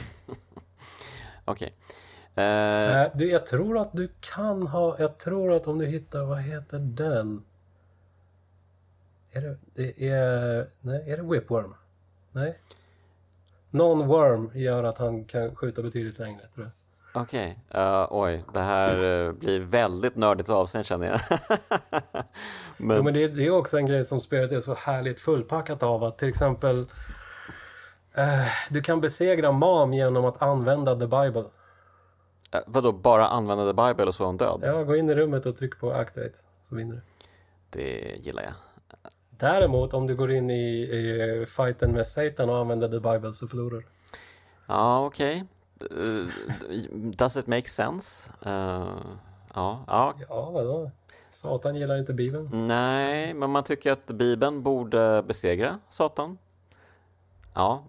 Okej. Okay. Uh... Eh, du, jag tror att du kan ha... Jag tror att om du hittar... Vad heter den? Är det... det är, nej, är det Whipworm? Nej. Non-worm gör att han kan skjuta betydligt längre, tror jag. Okej, okay. uh, oj, det här uh, blir väldigt nördigt avsnitt känner jag. *laughs* men... Jo, men det, det, är också en grej som spelet är så härligt fullpackat av att till exempel du kan besegra Mam genom att använda The Bible. Uh, vadå, bara använda The Bible och så är hon död? Ja, gå in i rummet och tryck på Activate så vinner du. Det gillar jag. Däremot om du går in i, i fighten med Satan och använder The Bible så förlorar du. Ja, okej. Okay. Uh, does it make sense? Uh, ja, ja. Ja, vadå? Satan gillar inte Bibeln. Nej, men man tycker att Bibeln borde besegra Satan. Ja,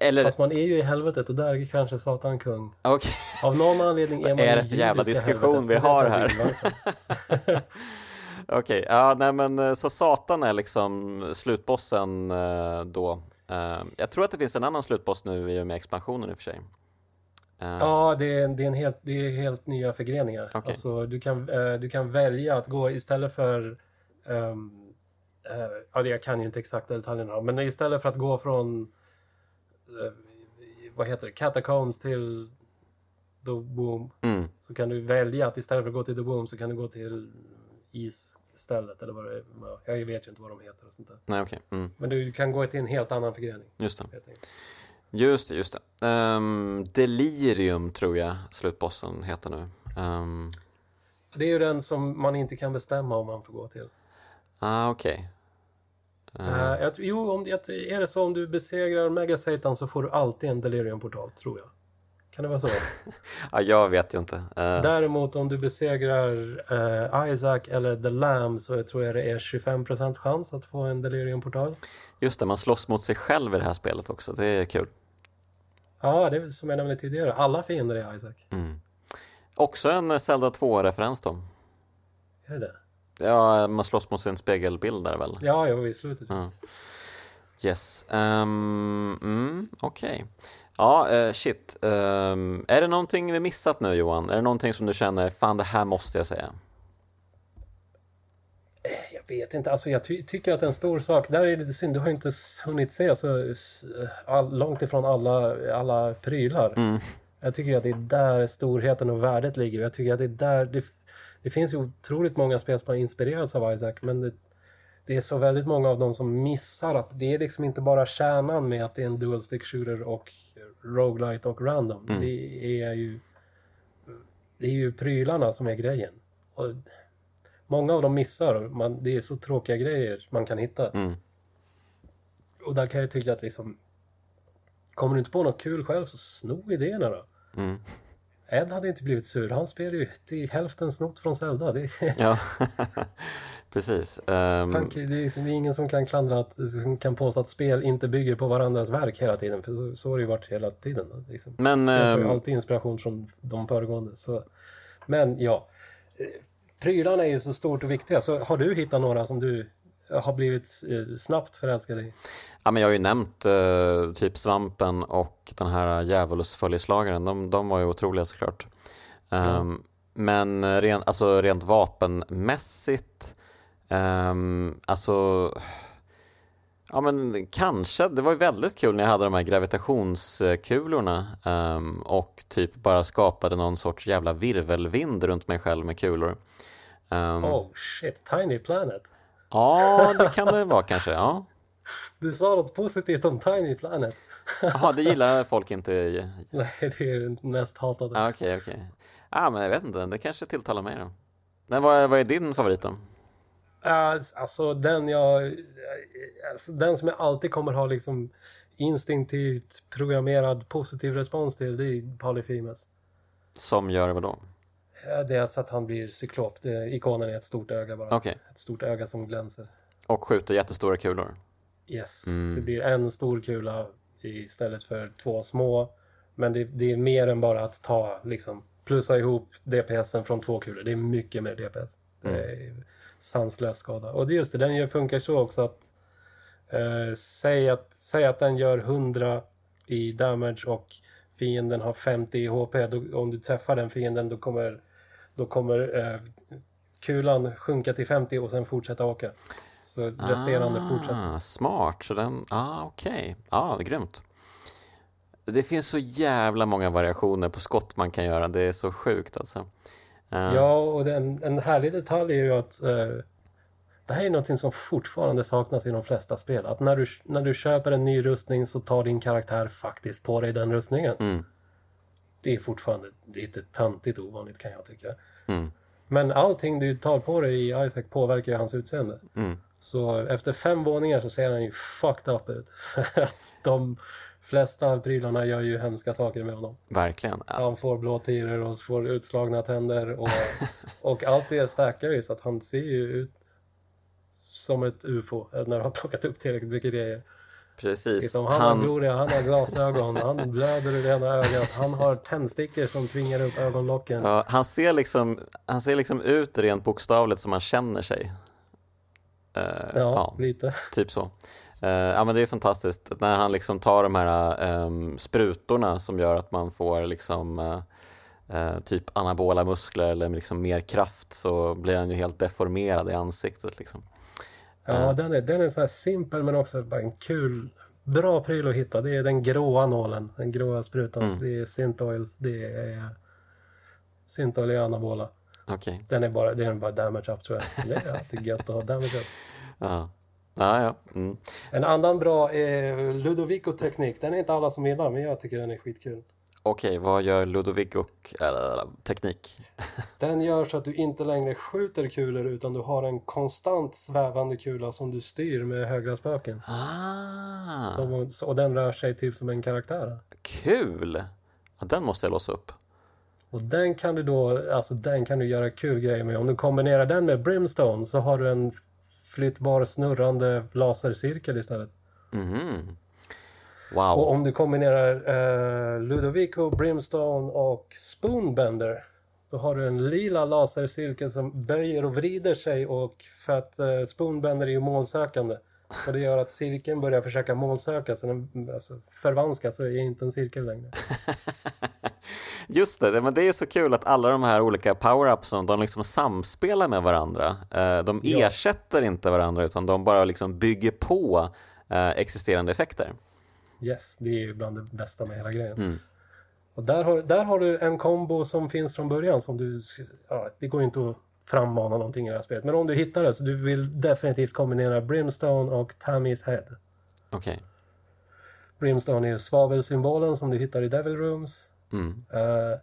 eller, Fast man är ju i helvetet och där är kanske Satan kung. okej. Av någon anledning är man *laughs* Är i det för jävla diskussion helvetet. vi har här? *laughs* Okej, ja nej men eh, så Satan är liksom slutbossen eh, då. Eh, jag tror att det finns en annan slutboss nu i och med expansionen i och för sig. Ja, det är, det, är en helt, det är helt nya förgreningar. Okej. Alltså, du, kan, du kan välja att gå istället för... eh, ja, det- jag kan ju inte exakta detaljerna, men istället för att gå från... eh, vad heter det? Catacombs till The Boom Mm, så kan du välja att istället för att gå till The Boom så kan du gå till isstället eller vad det är. Ja, Jag vet ju inte vad de heter och sånt där. nej okej, mm, Men du kan gå till en helt annan förgrening. just det. Just det, just det. Ehm, Delirium tror jag slutbossen heter nu. Um, Det är ju den som man inte kan bestämma om man får gå till. ah, okej. Eh, Eh, jag, jo, om, jag, är det så om du besegrar Mega Satan så får du alltid en Delirium-portal, tror jag. Kan det vara så? *laughs* ja, jag vet ju inte. Eh, Däremot om du besegrar eh, Isaac eller The Lamb så jag tror jag det är 25% chans att få en Delirium-portal. just det, man slåss mot sig själv i det här spelet också. Det är kul. Ja, det är som jag nämnde tidigare. Alla fiender är Isaac. Mm. Också en Zelda 2-referens då. Är det det? Ja, man slåss mot sin spegelbild där väl? Ja, jo, i slutet. Ja. Yes. Um, mm, Okej. Ja, eh, shit. Ehm, är det någonting vi missat nu Johan? Är det någonting som du känner, fan det här måste jag säga? Jag vet inte, alltså jag ty tycker att en stor sak, där är det synd, du har inte hunnit se så s- all, långt ifrån alla, alla prylar. Mm. Jag tycker att det är där storheten och värdet ligger. Jag tycker att det är där, det, det finns ju otroligt många spel som har inspirerats av Isaac, men det, det är så väldigt många av dem som missar att det är liksom inte bara kärnan med att det är en dual stick shooter och roguelite och random. Det är ju det är ju prylarna som är grejen. Och många av dem missar. Man, det är så tråkiga grejer man kan hitta. Mm. Och där kan jag tycka att liksom... Kommer du inte på något kul själv så sno idéerna då. Mm. Ed hade inte blivit sur. Han spelar ju till hälften snott från Zelda. Det *laughs* Ja, *laughs* precis. Ehm, han, det, är liksom, det är ingen som kan klandra att, som kan påstå att spel inte bygger på varandras verk hela tiden. För så, så har det ju varit hela tiden. Liksom. men Jag tar ju ehm, alltid inspiration från de föregående. Så. Men ja, eh, prylarna är ju så stort och viktiga. Så har du hittat några som du har blivit eh, snabbt förälskad i? ja, men jag har ju nämnt eh, typ Svampen och den här djävulsföljeslagaren. De, de var ju otroliga såklart. Ehm, Men ren, alltså, rent vapenmässigt, um, alltså Ja men kanske, det var ju väldigt kul när jag hade de här gravitationskulorna ehm, och typ bara skapade någon sorts jävla virvelvind runt mig själv med kulor. Ehm, Oh shit, Tiny Planet. Ja, det kan det vara kanske, ja. Du sa något positivt om Tiny Planet. Jaha, det gillar folk inte. Nej, det är den mest hatade. Okej, okej. Ja, men jag vet inte, det kanske tilltalar mig då. Men vad är, vad är din favorit då? Ja, Alltså den jag... Alltså, den som jag alltid kommer ha liksom instinktivt programmerad positiv respons till, det är Polyphemus. Som gör vad då? Ja, Det är alltså att han blir cyklop. Det, ikonen är ett stort öga bara. Okej, Ett stort öga som glänser. och skjuter jättestora kulor. Yes. Mm. Det blir en stor kula istället för två små. Men det, det är mer än bara att ta, liksom, plussa ihop DPSen från två kulor. Det är mycket mer DPS. Det Mm. är sanslös skada. Och det är just det, den funkar så också att eh, säg, att säg att den gör 100 i damage och fienden har 50 i HP. Då, om du träffar den fienden då kommer, då kommer eh, kulan sjunka till 50 och sen fortsätta åka. Så resterande fortsätter. Ah, smart, så den, ah, okej. Ja, grymt. Det finns så jävla många variationer på skott man kan göra, det är så sjukt alltså. Eh, Ja, och den, en härlig detalj är ju att eh, det här är någonting som fortfarande saknas i de flesta spel. Att när du, när du köper en ny rustning så tar din karaktär faktiskt på dig den rustningen. Mm. Det är fortfarande lite töntigt ovanligt kan jag tycka. Mm. Men allting du tar på dig i Isaac påverkar ju hans utseende. Mm. Så efter fem våningar så ser han ju fucked up ut. *laughs* De flesta prylarna gör ju hemska saker med honom. Verkligen. Ja. Han får blåtiror och får utslagna tänder och, *laughs* och allt det stackar ju så att han ser ju ut som ett ufo när han har plockat upp tillräckligt mycket grejer. Precis. Om han, Han- har gloria, han har glasögon, han blöder ur ena ögat, han har tändstickor som tvingar upp ögonlocken. Ja, han, ser liksom, han ser liksom ut rent bokstavligt som han känner sig. Eh, Ja, lite. typ så. Eh, ja men det är fantastiskt när han liksom tar de här ehm, sprutorna som gör att man får liksom eh, eh, typ anabola muskler eller liksom mer kraft så blir han ju helt deformerad i ansiktet liksom. Ja, den är, den är så här simpel men också bara en kul, bra pryl att hitta. Det är den gråa nålen, den gråa sprutan. Mm. Det är Syntoil, det är Syntoil i anabola. Okej, Den är bara, det är bara damage up tror jag. Det är alltid gött att ha damage up. *laughs* ja. Ja, ja. Mm. En annan bra är Ludovico-teknik. Den är inte alla som gillar, men jag tycker den är skitkul. Okej, vad gör Ludovic och eller, teknik? *laughs* Den gör så att du inte längre skjuter kulor utan du har en konstant svävande kula som du styr med högra spaken. Ah, Som, och den rör sig typ som en karaktär. kul! Ja, den måste jag låsa upp. Och den kan du då, alltså den kan du göra kul grejer med. Om du kombinerar den med Brimstone så har du en flyttbar snurrande lasercirkel istället. Mhm. Wow. Och om du kombinerar eh, Ludovico, Brimstone och Spoonbender då har du en lila lasercirkel som böjer och vrider sig och för att eh, Spoonbender är ju målsökande. Och det gör att cirkeln börjar försöka målsöka så den alltså, förvanskas och är inte en cirkel längre. *laughs* Just det, men det är så kul att alla de här olika power-upsen, de liksom samspelar med varandra. Eh, De Ja. ersätter inte varandra utan de bara liksom bygger på eh, existerande effekter. Yes, det är ju bland det bästa med hela grejen. Mm. Och där har, där har du en kombo som finns från början som du... Ja, det går inte att frammana någonting i det här spelet. Men om du hittar det så du vill definitivt kombinera Brimstone och Tammy's Head. Okej. Brimstone är ju svavelsymbolen som du hittar i Devil Rooms. Mm.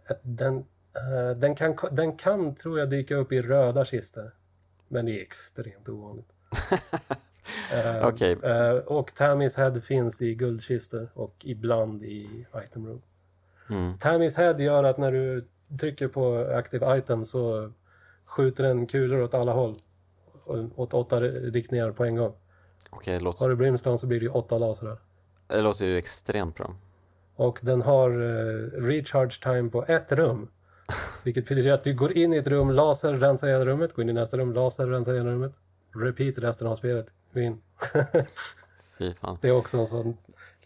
Ett- den, eh, den, kan, den kan, tror jag, dyka upp i röda kistor. Men det är extremt ovanligt. *laughs* Eh, Okej. eh, och Tammy's Head finns i guldkistor och ibland i Item Room. Mm. Tammy's Head gör att när du trycker på Active Item så skjuter den kulor åt alla håll. Åt åtta riktningar på en gång. Okej, det, Har låter, du Brimstone så blir det ju åtta lasrar. det låter ju extremt bra. Och den har eh, recharge time på ett rum. *laughs* Vilket betyder att du går in i ett rum, laser, rensar hela rummet, går in i nästa rum, laser, rensar hela rummet. Repeat resten av spelet. Gå in. *laughs* Fy fan. det är också en sån...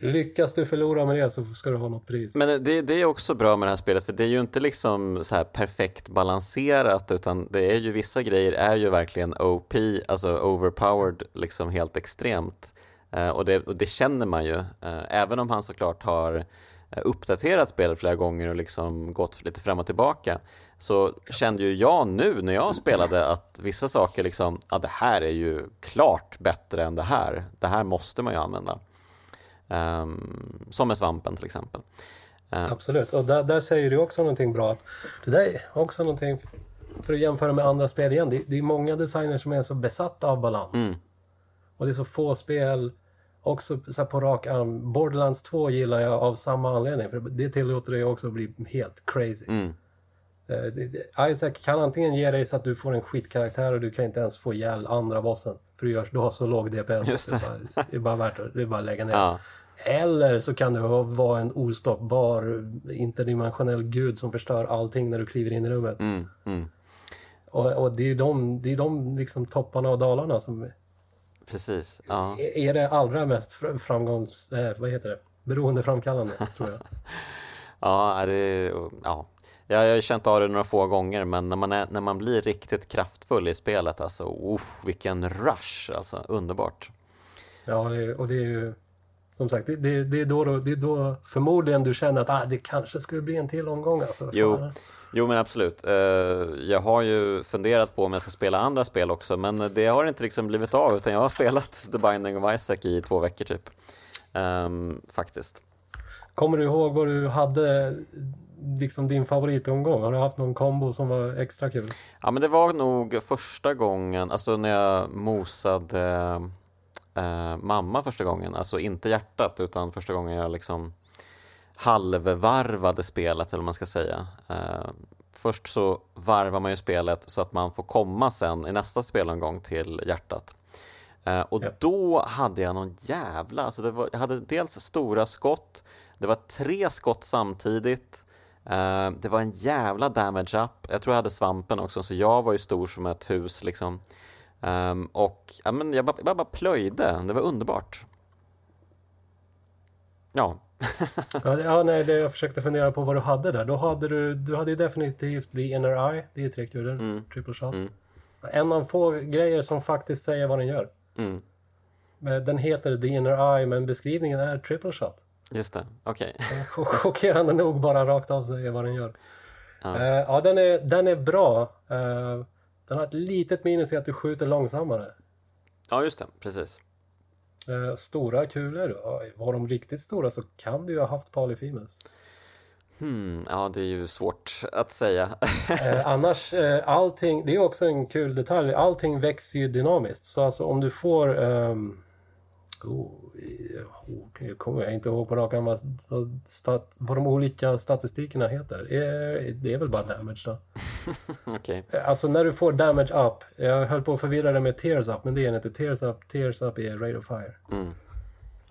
Lyckas du förlora med det så ska du ha något pris. Men det, det är också bra med det här spelet för det är ju inte liksom så här perfekt balanserat utan det är ju vissa grejer är ju verkligen OP, alltså overpowered liksom helt extremt. Eh, och, det, och det känner man ju, eh, även om han såklart har eh, uppdaterat spelet flera gånger och liksom gått lite fram och tillbaka så kände ju jag nu när jag spelade att vissa saker liksom, ja det här är ju klart bättre än det här. Det här måste man ju använda. Ehm, som med svampen till exempel. Eh, Absolut. Och där, där säger du också någonting bra. Att det där är också någonting, för att jämföra med andra spel igen, det, det är många designers som är så besatta av balans. Mm. Och det är så få spel, också så här på rak arm. Borderlands 2 gillar jag av samma anledning, för det tillåter dig också att bli helt crazy. Mm. Eh, det, det, Isaac kan antingen ge dig så att du får en skitkaraktär och du kan inte ens få ihjäl andra bossen. För du, gör, du har så låg DPS. Just det. är bara, det är bara värt att, det är bara att lägga ner. Ja, Eller så kan du vara en ostoppbar interdimensionell gud som förstör allting när du kliver in i rummet. mm, mm, Och, och det är de, det är de liksom topparna och dalarna som precis. Ja. är det allra mest fr- framgångs... Eh, vad heter det? Beroendeframkallande, tror jag. *laughs* Ja, det, ja. Jag har känt av det några få gånger men när man, är, när man blir riktigt kraftfull i spelet alltså, uff, vilken rush, alltså underbart. Ja, det, och det är ju... Som sagt, det, det, är då, det är då förmodligen du känner att ah, det kanske skulle bli en till omgång. Alltså. Jo. Jo men absolut, Eh, jag har ju funderat på om jag ska spela andra spel också men det har inte liksom blivit av utan jag har spelat *laughs* The Binding of Isaac i två veckor typ. Ehm, faktiskt. Kommer du ihåg vad du hade, liksom din favoritomgång? Har du haft någon kombo som var extra kul? Ja men det var nog första gången, alltså när jag mosade eh, mamma första gången, alltså inte hjärtat utan första gången jag liksom halvvarvade spelet eller vad man ska säga. Eh, först så varvar man ju spelet så att man får komma sen i nästa spelomgång till hjärtat. Eh, och Ja. då hade jag någon jävla, alltså det var, jag hade dels stora skott, det var tre skott samtidigt, eh, det var en jävla damage up, jag tror jag hade svampen också, så jag var ju stor som ett hus liksom. Ehm, och ja, men jag, bara, jag bara plöjde, det var underbart. Ja, *laughs* Ja, ja, nej, det jag försökte fundera på vad du hade där. Då hade du, du hade ju definitivt The Inner Eye, det är trekulor, Mm. triple shot. Mm. En av få grejer som faktiskt säger vad den gör. mm, Den heter The Inner Eye, men beskrivningen är triple shot. Just det, okej. Chock- Chockerande nog bara rakt av säger vad den gör. Ja. Eh, ja, den är, den är bra. Eh, den har ett litet minus i att du skjuter långsammare. Ja, just det, precis. Eh, stora kulor, var de riktigt stora så kan du ju ha haft polyphemus. Hmm, ja, det är ju svårt att säga. *laughs* Eh, annars, eh, allting, det är också en kul detalj, allting växer ju dynamiskt. Så alltså om du får, ehm, oh, jag kommer jag inte ihåg på rak arm vad, vad, stat, vad de olika statistikerna heter. Det är väl bara damage då. *laughs* Eh, Alltså när du får damage up, jag höll på att förvirra det med tears up, men det är inte tears up, tears up är rate of fire. mm,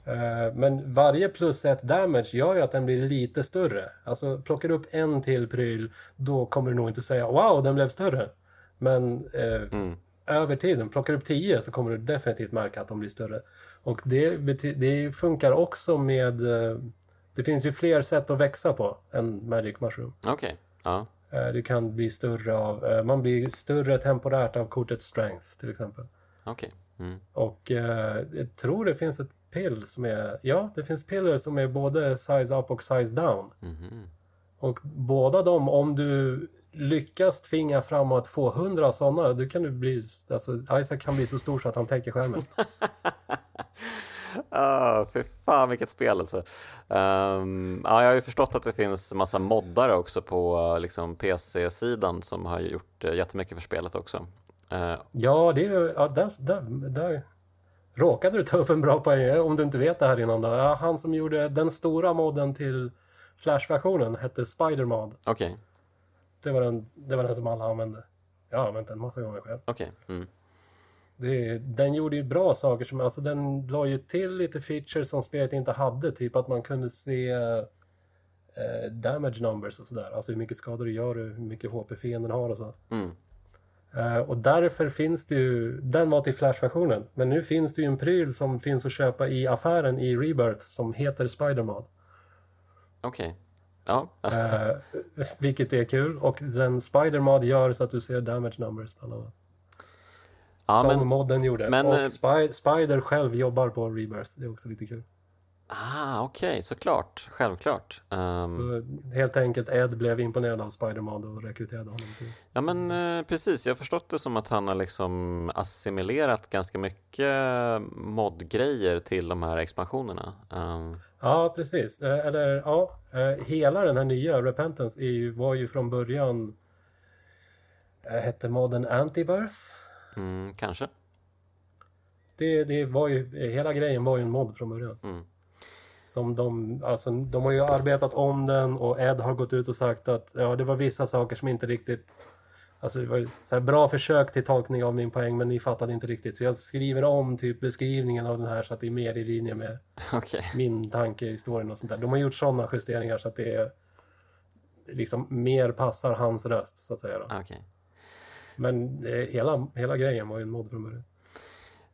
Eh, Men varje plus ett damage gör ju att den blir lite större. Alltså plockar du upp en till pryl, då kommer du nog inte säga wow, den blev större. Men eh, mm, över tiden, plockar du upp 10 så kommer du definitivt märka att de blir större. Och det, det funkar också med... eh, Det finns ju fler sätt att växa på än Magic Mushroom. okej, ja, Eh, Du kan bli större av... eh, Man blir större temporärt av kortet Strength till exempel. okej. Mm. Och jag tror det finns ett pill som är... Ja, det finns piller som är både size up och size down. Mhm. Och båda de, om du lyckas tvinga fram att få 100 sådana, då kan du bli... Alltså, Isaac kan bli så stor så att han täcker skärmen. *laughs* Ah, fy fan vilket spel alltså. Ehm, ja, jag har ju förstått att det finns massa moddare också på eh, liksom, PC-sidan som har gjort uh, jättemycket för spelet också. Eh, Ja, det är. Ja, där, där, där råkade du ta upp en bra poäng, om du inte vet det här innan då. Ja, han som gjorde den stora modden till Flash-versionen hette Spider-Mod. Okej, Det var, den, det var den som alla använde. Jag har använt den massa gånger själv. okej. Mm. Det, den gjorde ju bra saker som, alltså den la ju till lite features som spelet inte hade, typ att man kunde se eh, damage numbers och sådär, alltså hur mycket skador du gör och hur mycket HP fienden har och så. Mm. Eh, och därför finns det ju, den var till Flash-versionen, men nu finns det ju en pryl som finns att köpa i affären i Rebirth som heter Spider-Mod. Okej. Ja, Eh, vilket är kul, och den Spider-Mod gör så att du ser damage numbers bland annat. Ja som men... modden gjorde. men, och eh, Spy, Spider själv jobbar på Rebirth. Det är också lite kul. Ah, okej, såklart. Självklart. Ehm, Så helt enkelt Ed blev imponerad av Spider-Man och rekryterade honom till... Ja men eh, precis, jag har förstått det som att han har liksom assimilerat ganska mycket modgrejer till de här expansionerna. Ehm, Ja, precis. Eh, Eller ja, eh, hela den här nya Repentance är ju, var ju från början... Hette modden Antibirth. Mm, kanske. Det, det var ju, hela grejen var ju en mod från början. Mm. Som de, alltså, de har ju arbetat om den och Ed har gått ut och sagt att ja, det var vissa saker som inte riktigt... Alltså det var så här bra försök till tolkning av min poäng men ni fattade inte riktigt. Så jag skriver om typ beskrivningen av den här så att det är mer i linje med *laughs* Okej. min tanke i historien och sånt där. De har gjort sådana justeringar så att det är liksom mer passar hans röst så att säga. Då. Okej. Men eh, hela, hela grejen var ju en mod från början.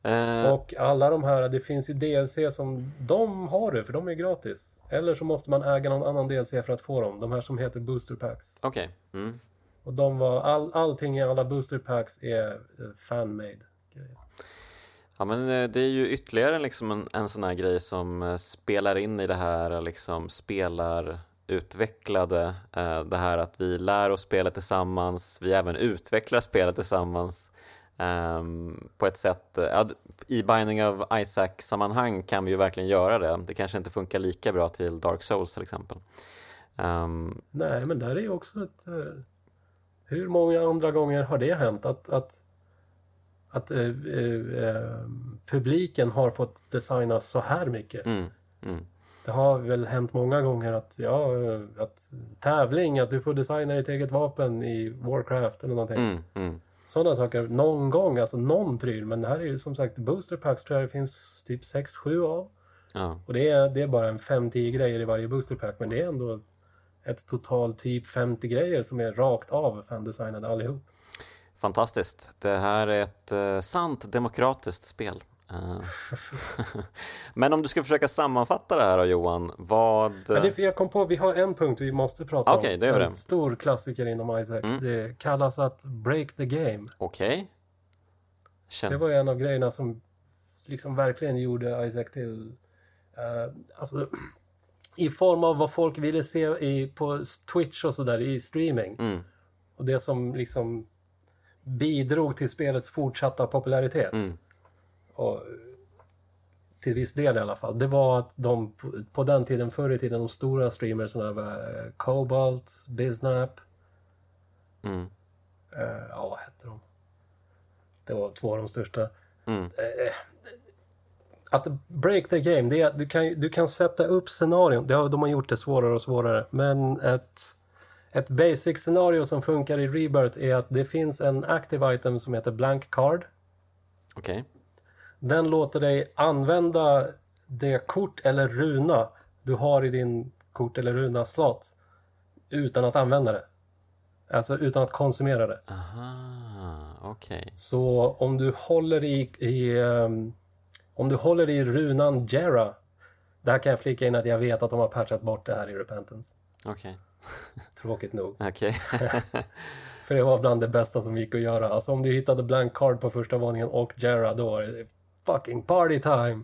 Eh, Och alla de här, det finns ju DLC som de har det, för de är gratis. Eller så måste man äga någon annan DLC för att få dem. De här som heter Booster Packs. Okej. Mm. Och de var, all, allting i alla Booster Packs är eh, fan-made. Ja men det är ju ytterligare liksom en, en sån här grej som spelar in i det här liksom spelar utvecklade, eh, det här att vi lär oss spelet tillsammans, vi även utvecklar spelet tillsammans ehm, på ett sätt, eh, i Binding of Isaac-sammanhang kan vi ju verkligen göra det, det kanske inte funkar lika bra till Dark Souls till exempel. Ehm, Nej, men där är ju också ett... eh, hur många andra gånger har det hänt att, att, att eh, eh, publiken har fått designa så här mycket? mm, mm, Det har väl hänt många gånger att, ja, att tävling, att du får designa ditt eget vapen i Warcraft eller någonting. mm, mm. Sådana saker någon gång, alltså någon pryl. Men här är ju som sagt booster packs tror jag det finns typ 6-7 av. Ja. Och det är, det är bara en 5-10 grejer i varje booster pack. Men det är ändå ett total typ 50 grejer som är rakt av fandesignade allihop. Fantastiskt. Det här är ett eh, sant demokratiskt spel. Eh, *laughs* Men om du ska försöka sammanfatta det här då Johan, vad... Men det, jag kom på, vi har en punkt vi måste prata Okej, om. det gör en det. stor klassiker inom Isaac. Det kallas att break the game. Okej. Det Känn... var en av grejerna som liksom verkligen gjorde Isaac till... eh, alltså, *clears throat* I form av vad folk ville se i, på Twitch och sådär i streaming. Mm. Och det som liksom bidrog till spelets fortsatta popularitet. Mm. Och, till viss del i alla fall. Det var att de på, på den tiden, förr i tiden, de stora streamersarna var eh, Cobalt, Biznap, Mm. eh, ja vad hette de? Det var två av de största. Mm. Eh, att break the game, det är att du kan, du kan sätta upp scenarion. Det har, de har gjort det svårare och svårare. Men ett, ett basic scenario som funkar i Rebirth är att det finns en active item som heter blank card. Okej. Den låter dig använda det kort eller runa du har i din kort eller runa slot utan att använda det. Alltså utan att konsumera det. Aha, okej. Så om du håller i, i ehm, om du håller i runan Jera där kan jag flika in att jag vet att de har patchat bort det här i Repentance. Okej. Tråkigt nog. Okej. *laughs* För det var bland det bästa som gick att göra. Alltså om du hittade blank card på första våningen och Jera då var det fucking party time.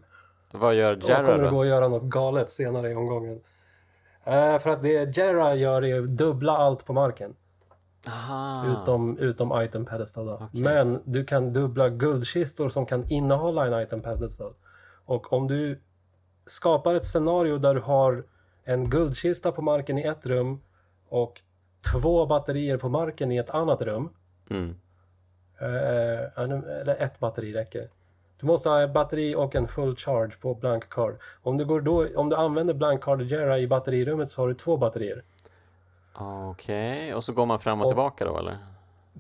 Vad gör Då kommer Jarrah det gå att göra något galet senare i omgången. Eh, för att det Jera gör är att dubbla allt på marken. Aha. Utom, utom item pedestal då. Men du kan dubbla guldkistor som kan innehålla en item pedestal. Och om du skapar ett scenario där du har en guldkista på marken i ett rum och två batterier på marken i ett annat rum. Mm. Eh, eller ett batteri räcker. Du måste ha batteri och en full charge på blank card. Om du, går då, om du använder blank card Jera i batterirummet så har du två batterier. Okej, och så går man fram och tillbaka då eller?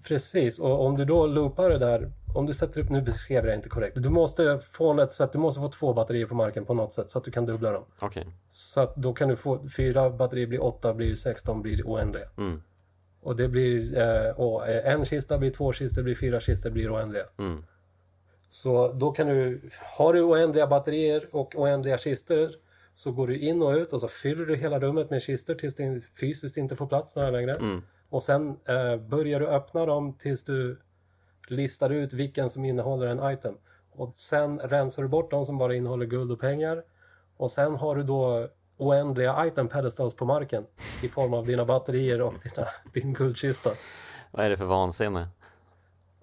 Precis, och om du då loopar det där, om du sätter upp, nu beskrev jag det inte korrekt, du måste få ett sätt, du måste få två batterier på marken på något sätt så att du kan dubbla dem. Okej. Så att då kan du få, fyra batterier blir åtta, blir 16, blir oändliga. Mm. Och det blir, eh, och eh, en kista blir två kistor, blir fyra kistor, blir oändliga. Mm. Så då kan du, har du oändliga batterier och oändliga kistor så går du in och ut och så fyller du hela rummet med kistor tills det fysiskt inte får plats några längre. Mm. Och sen eh, börjar du öppna dem tills du listar ut vilken som innehåller en item. Och sen rensar du bort de som bara innehåller guld och pengar. Och sen har du då oändliga item pedestals på marken i form av dina batterier och dina, *laughs* din guldkista. Vad är det för vansinne?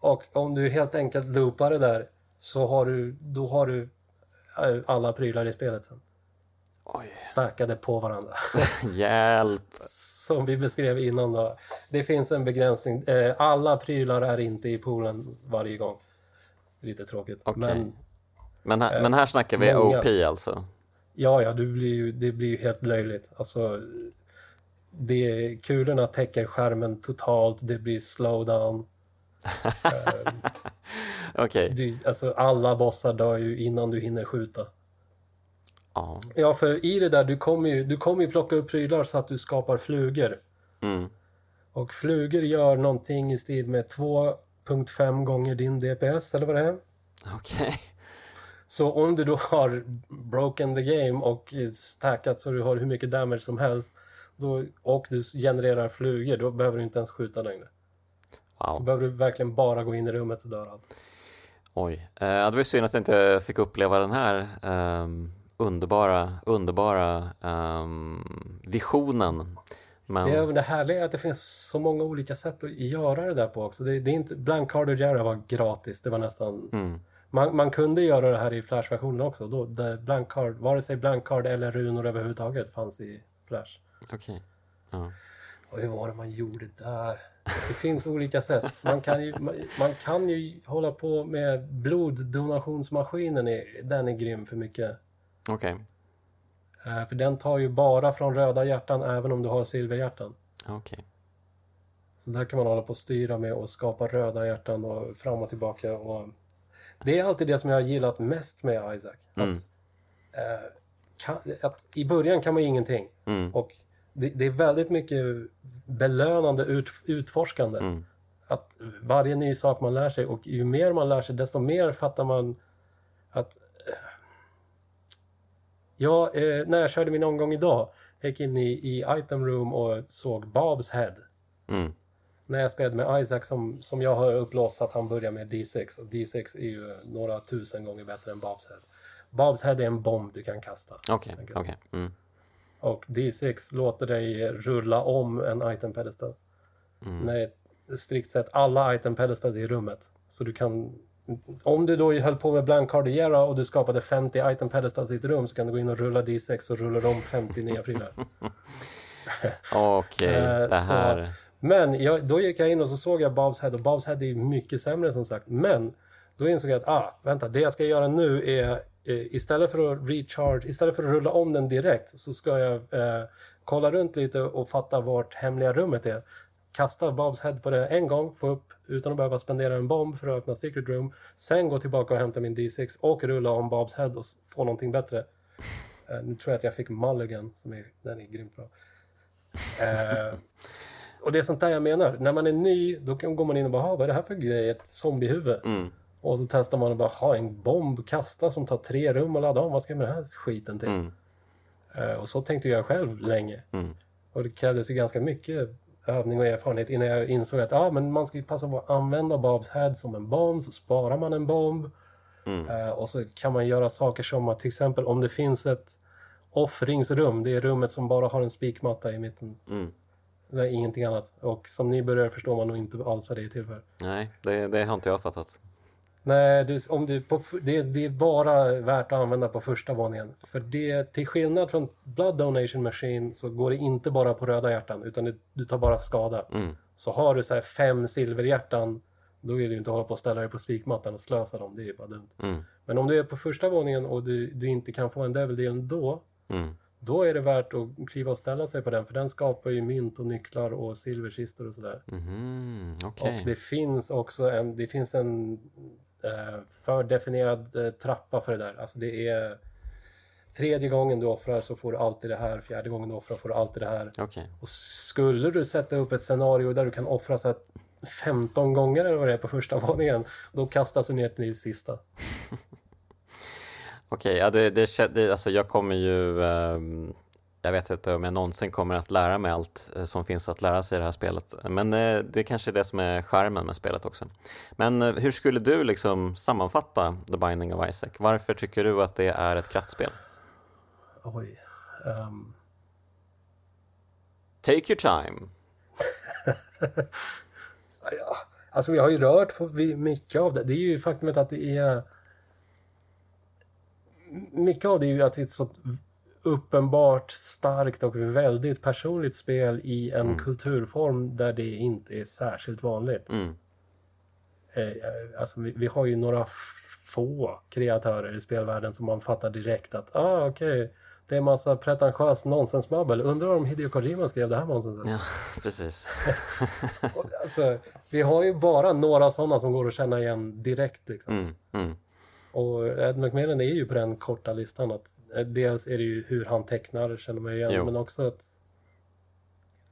Och om du helt enkelt loopar det där så har du, då har du eh, alla prylar i spelet sen. Oj. Stackade på varandra. *laughs* Hjälp! Som vi beskrev innan då. Det finns en begränsning. Eh, Alla prylar är inte i poolen varje gång. Lite tråkigt. Okej. Men Men här, men här snackar vi många. OP alltså? ja, ja, du blir ju, det blir ju helt löjligt. Alltså, det, kulorna täcker skärmen totalt. Det blir slowdown. *laughs* Okej. Du, alltså, alla bossar dör ju innan du hinner skjuta. Ja. Ja, för i det där, du kommer ju, du kommer ju plocka upp prylar så att du skapar flugor. Mm. Och flugor gör någonting i stil med 2.5 gånger din DPS, eller vad det är. Okej. Så om du då har broken the game och stackat så du har hur mycket damage som helst då, och du genererar flugor, då behöver du inte ens skjuta längre. Då Wow. behöver du verkligen bara gå in i rummet så dör allt. Oj. Eh, det var ju synd att jag inte fick uppleva den här ehm, underbara, underbara ehm, visionen. Men, Det, är, det härliga är att det finns så många olika sätt att göra det där på också. Det, det är inte, Blank Card och Jara var gratis, det var nästan... mm. Man, man kunde göra det här i Flash-versionen också. Då, blank card, vare sig blank card eller runor överhuvudtaget fanns i Flash. Okej. Ja. Och hur var det man gjorde där? Det finns olika sätt. Man kan ju, man, kan ju hålla på med bloddonationsmaskinen. Är, den är grym för mycket. Okej. Eh, för den tar ju bara från röda hjärtan även om du har silverhjärtan. Okej. Så där kan man hålla på och styra med och skapa röda hjärtan och fram och tillbaka. Och det är alltid det som jag har gillat mest med Isaac. Mm. Att, eh, kan, att I början kan man ju ingenting. Mm. Och det, det är väldigt mycket belönande ut, utforskande. Mm. Att varje ny sak man lär sig och ju mer man lär sig desto mer fattar man att eh, Ja, eh, när jag körde min omgång idag jag gick in i, i item room och såg Bobs head. Mm. När jag spelade med Isaac som, som jag har upplåst att han börjar med D6 och D6 är ju några tusen gånger bättre än Bobs head. Bobs head är en bomb du kan kasta. Okej, jag. okej. Mm. Och D6 låter dig rulla om en item pedestal. Mm. Nej, strikt sett alla item pedestals i rummet. Så du kan... Om du då höll på med blank cardiera och du skapade 50 item pedestals i ett rum så kan du gå in och rulla D6 och rulla om 50 nya prylar. *laughs* Okej, Eh, det här... Men jag, då gick jag in och så såg jag Bobs Head och Bobs Head är mycket sämre som sagt. Men då insåg jag att, ah, vänta, det jag ska göra nu är Eh, istället för att recharge, istället för att rulla om den direkt så ska jag eh, kolla runt lite och fatta vart hemliga rummet är. Kasta Bobs Head på det en gång, få upp utan att behöva spendera en bomb för att öppna Secret Room. Sen gå tillbaka och hämta min D6 och rulla om Bobs Head och få någonting bättre. Eh, nu tror jag att jag fick Mulligan, som är, den är grymt bra. Eh, och det är sånt där jag menar. När man är ny, då går man in och bara, vad är det här för grej? Ett zombiehuvud. Mm. Och så testar man och bara, ha en bomb kasta som tar tre rum och ladda om. Vad ska jag med den här skiten till? Mm. Eh, och så tänkte jag själv länge. Mm. Och det krävdes ju ganska mycket övning och erfarenhet innan jag insåg att ah, men man ska ju passa på att använda Bobs head som en bomb, så sparar man en bomb. Mm. Eh, och så kan man göra saker som att till exempel om det finns ett offringsrum, det är rummet som bara har en spikmatta i mitten. Mm. Det är ingenting annat. Och som nybörjare förstår man nog inte alls vad det är till för. Nej, det, det har inte jag fattat. Nej, du, om du, på, det, det är bara värt att använda på första våningen. För det, till skillnad från Blood Donation Machine så går det inte bara på röda hjärtan utan det, du tar bara skada. Mm. Så har du så här fem silverhjärtan då är det ju inte hålla på och ställa dig på spikmattan och slösa dem. Det är ju bara dumt. Mm. Men om du är på första våningen och du, du inte kan få en Devil Deal ändå Mm. då är det värt att kliva och ställa sig på den för den skapar ju mynt och nycklar och silverkistor och sådär. Mhm, Okej. Och det finns också en, det finns en eh, fördefinierad eh, trappa för det där. Alltså det är tredje gången du offrar så får du alltid det här, fjärde gången du offrar får du alltid det här. Okej. Och skulle du sätta upp ett scenario där du kan offra så här 15 gånger eller vad det är på första *laughs* våningen, då kastas du ner till din sista. *laughs* Okej, ja, det, det, det, alltså jag kommer ju... ehm, jag vet inte om jag någonsin kommer att lära mig allt eh, som finns att lära sig i det här spelet. Men eh, det kanske är det som är charmen med spelet också. Men eh, hur skulle du liksom sammanfatta The Binding of Isaac? Varför tycker du att det är ett kraftspel? Oj. ehm, Take your time. *laughs* Ja, alltså vi har ju rört på mycket av det. Det är ju faktumet att det är... Mycket av det är ju att det är ett så uppenbart starkt och väldigt personligt spel i en kulturform där det inte är särskilt vanligt. Mm. Eh, eh, Alltså vi, vi har ju några få kreatörer i spelvärlden som man fattar direkt att ah, okej, det är en massa pretentiöst nonsensbabbel. Undrar om Hideo Kojima skrev det här nonsenset. Ja, *laughs* precis. *laughs* Alltså, vi har ju bara några sådana som går att känna igen direkt. Liksom. Mm, mm, Och Ed McMillan är ju på den korta listan. Att, eh, dels är det ju hur han tecknar, känner man igen, Jo. men också att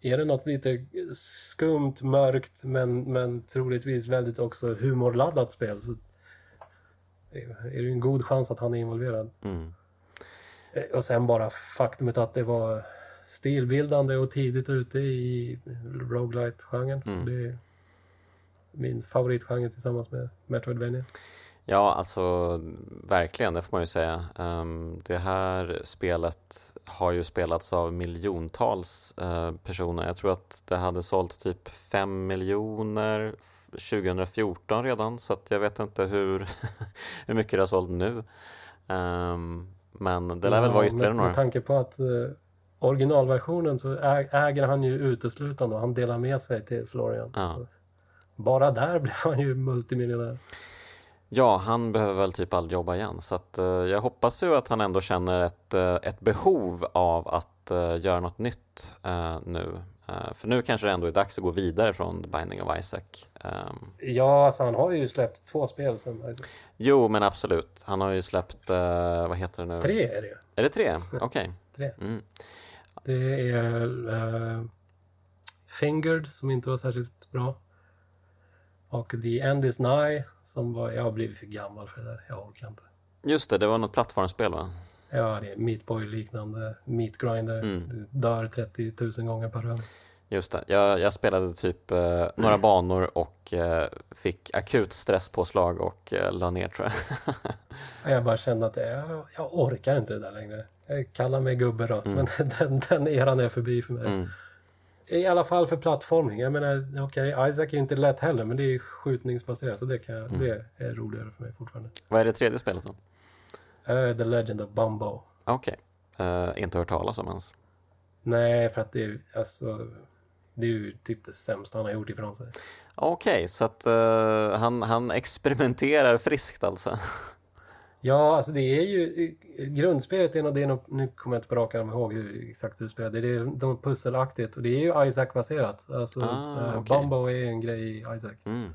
är det något lite skumt, mörkt, men, men troligtvis väldigt också humorladdat spel så är det ju en god chans att han är involverad. mm. Eh, Och sen bara faktumet att det var stilbildande och tidigt ute i roguelite-genren. Mm. Det är min favoritgenre tillsammans med Metroidvania. Ja, alltså verkligen, det får man ju säga. Ehm, det här spelet har ju spelats av miljontals eh, personer. Jag tror att det hade sålt typ 5 miljoner 2014 redan, så jag vet inte hur, *laughs* hur mycket det har sålt nu. Ehm, men det lär väl vara ytterligare med, några. Med tanke på att eh, originalversionen så äger han ju uteslutande och han delar med sig till Florian. Ja. Bara där *laughs* blev han ju multimiljonär. Ja, han behöver väl typ aldrig jobba igen, så att, eh, jag hoppas ju att han ändå känner ett, eh, ett behov av att eh, göra något nytt eh, nu. Uh, för nu kanske det ändå är dags att gå vidare från The Binding of Isaac. Um, ja, alltså han har ju släppt två spel sen Isaac. Jo, men absolut. Han har ju släppt, uh, vad heter det nu? Tre är det ju. Är det tre? *laughs* Okej. Okay. tre. Mm. Det är uh, Fingered som inte var särskilt bra. Och The End Is Nigh som var, jag har blivit för gammal för det där, jag orkar inte. Just det, det var något plattformsspel va? Ja, det är Meatboy-liknande, Meat Grinder. Mm. Du dör 30 000 gånger per rum. Just det, jag, jag spelade typ eh, några banor och eh, fick akut stresspåslag och eh, la ner tror jag. *laughs* jag bara kände att jag, jag orkar inte det där längre. Jag kallar mig gubbe då, mm. men *laughs* den, den eran är förbi för mig. Mm. I alla fall för plattforming. Jag menar, okej, okay, Isaac är inte lätt heller, men det är skjutningsbaserat och det, kan, mm. det är roligare för mig fortfarande. Vad är det tredje spelet då? Uh, The Legend of Bumbo. Okej, okay. uh, eh, inte hört talas om ens. Nej, för att det är, alltså, det är ju typ det sämsta han har gjort ifrån sig. Okej, okay, så att uh, han, han experimenterar friskt alltså? Ja, alltså det är ju grundspelet är nog det, nu kommer jag inte på rak arm ihåg hur, exakt hur det spelar, det är något pusselaktigt och det är ju Isaac-baserat. Alltså, ah, uh, okay. Bumbo är en grej i Isaac. Mm.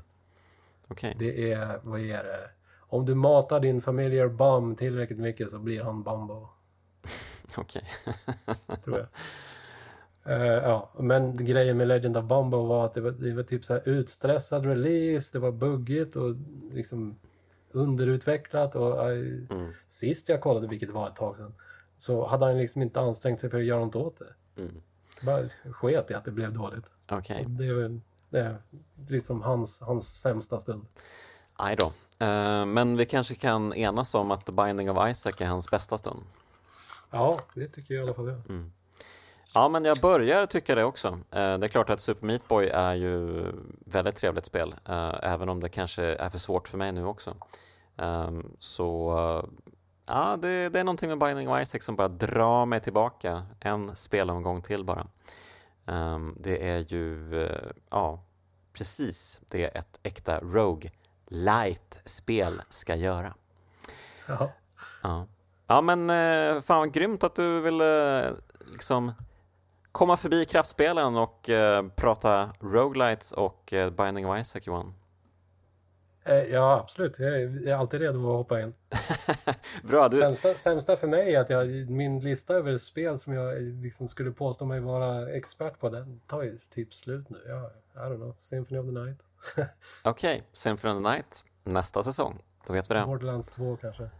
Okay. Det är, vad är det? Om du matar din familiar Bum tillräckligt mycket så blir han Bumbo. *laughs* Okej. Tror jag. Uh, ja, men grejen med Legend of Bumbo var att det var, det var typ så här utstressad release, det var buggigt och liksom underutvecklat och uh, mm. sist jag kollade, vilket var ett tag sedan, så hade han liksom inte ansträngt sig för att göra något åt det. Mm. Bara sket i att det blev dåligt. Okay. det är väl det är liksom hans, hans sämsta stund. Aj då. Uh, men vi kanske kan enas om att The Binding of Isaac är hans bästa stund? Ja, det tycker jag i alla fall. Ja. Mm. Ja, men jag börjar tycka det också. Eh, det är klart att Super Meat Boy är ju väldigt trevligt spel, eh, även om det kanske är för svårt för mig nu också. Ehm, så ja, det, det är någonting med Binding of Isaac som bara drar mig tillbaka en spelomgång till bara. Ehm, det är ju, eh, ja, precis det ett äkta Rogue Light-spel ska göra. Ja. Ja, ja men fan grymt att du ville liksom komma förbi kraftspelen och eh, prata roguelites och eh, Binding of Isaac, Johan? Eh, ja, absolut. Jag är alltid redo att hoppa in. *laughs* Bra, du... sämsta, sämsta för mig är att jag, min lista över spel som jag liksom skulle påstå mig vara expert på, den tar ju typ slut nu. Ja, I don't know, Symphony of the Night. *laughs* Okej, okay. Symphony of the Night, nästa säsong. Då vet vi det. Borderlands 2 kanske.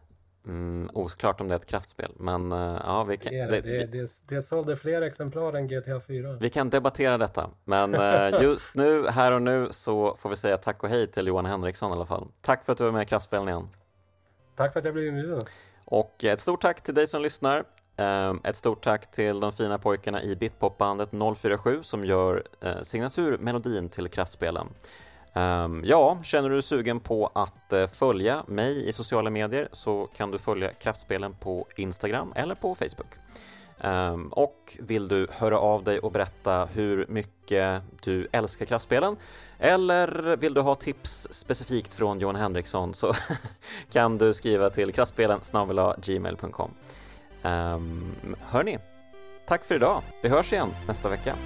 Mm, oklart om det är ett kraftspel, men uh, ja, vi kan... Det, det, det, det, det sålde fler exemplar än GTA 4. Vi kan debattera detta, men uh, *laughs* just nu, här och nu, så får vi säga tack och hej till Johan Henriksson i alla fall. Tack för att du var med i Kraftspelen igen. Tack för att jag blev inbjuden. Och ett stort tack till dig som lyssnar. Um, ett stort tack till de fina pojkarna i Bitpopbandet 047 som gör uh, signaturmelodin till Kraftspelen. Um, ja, känner du dig sugen på att uh, följa mig i sociala medier så kan du följa Kraftspelen på Instagram eller på Facebook. Um, och vill du höra av dig och berätta hur mycket du älskar kraftspelen eller vill du ha tips specifikt från Johan Henriksson så *laughs* kan du skriva till kraftspelen gmail.com. Um, ehm, hörni, tack för idag. Vi hörs igen nästa vecka.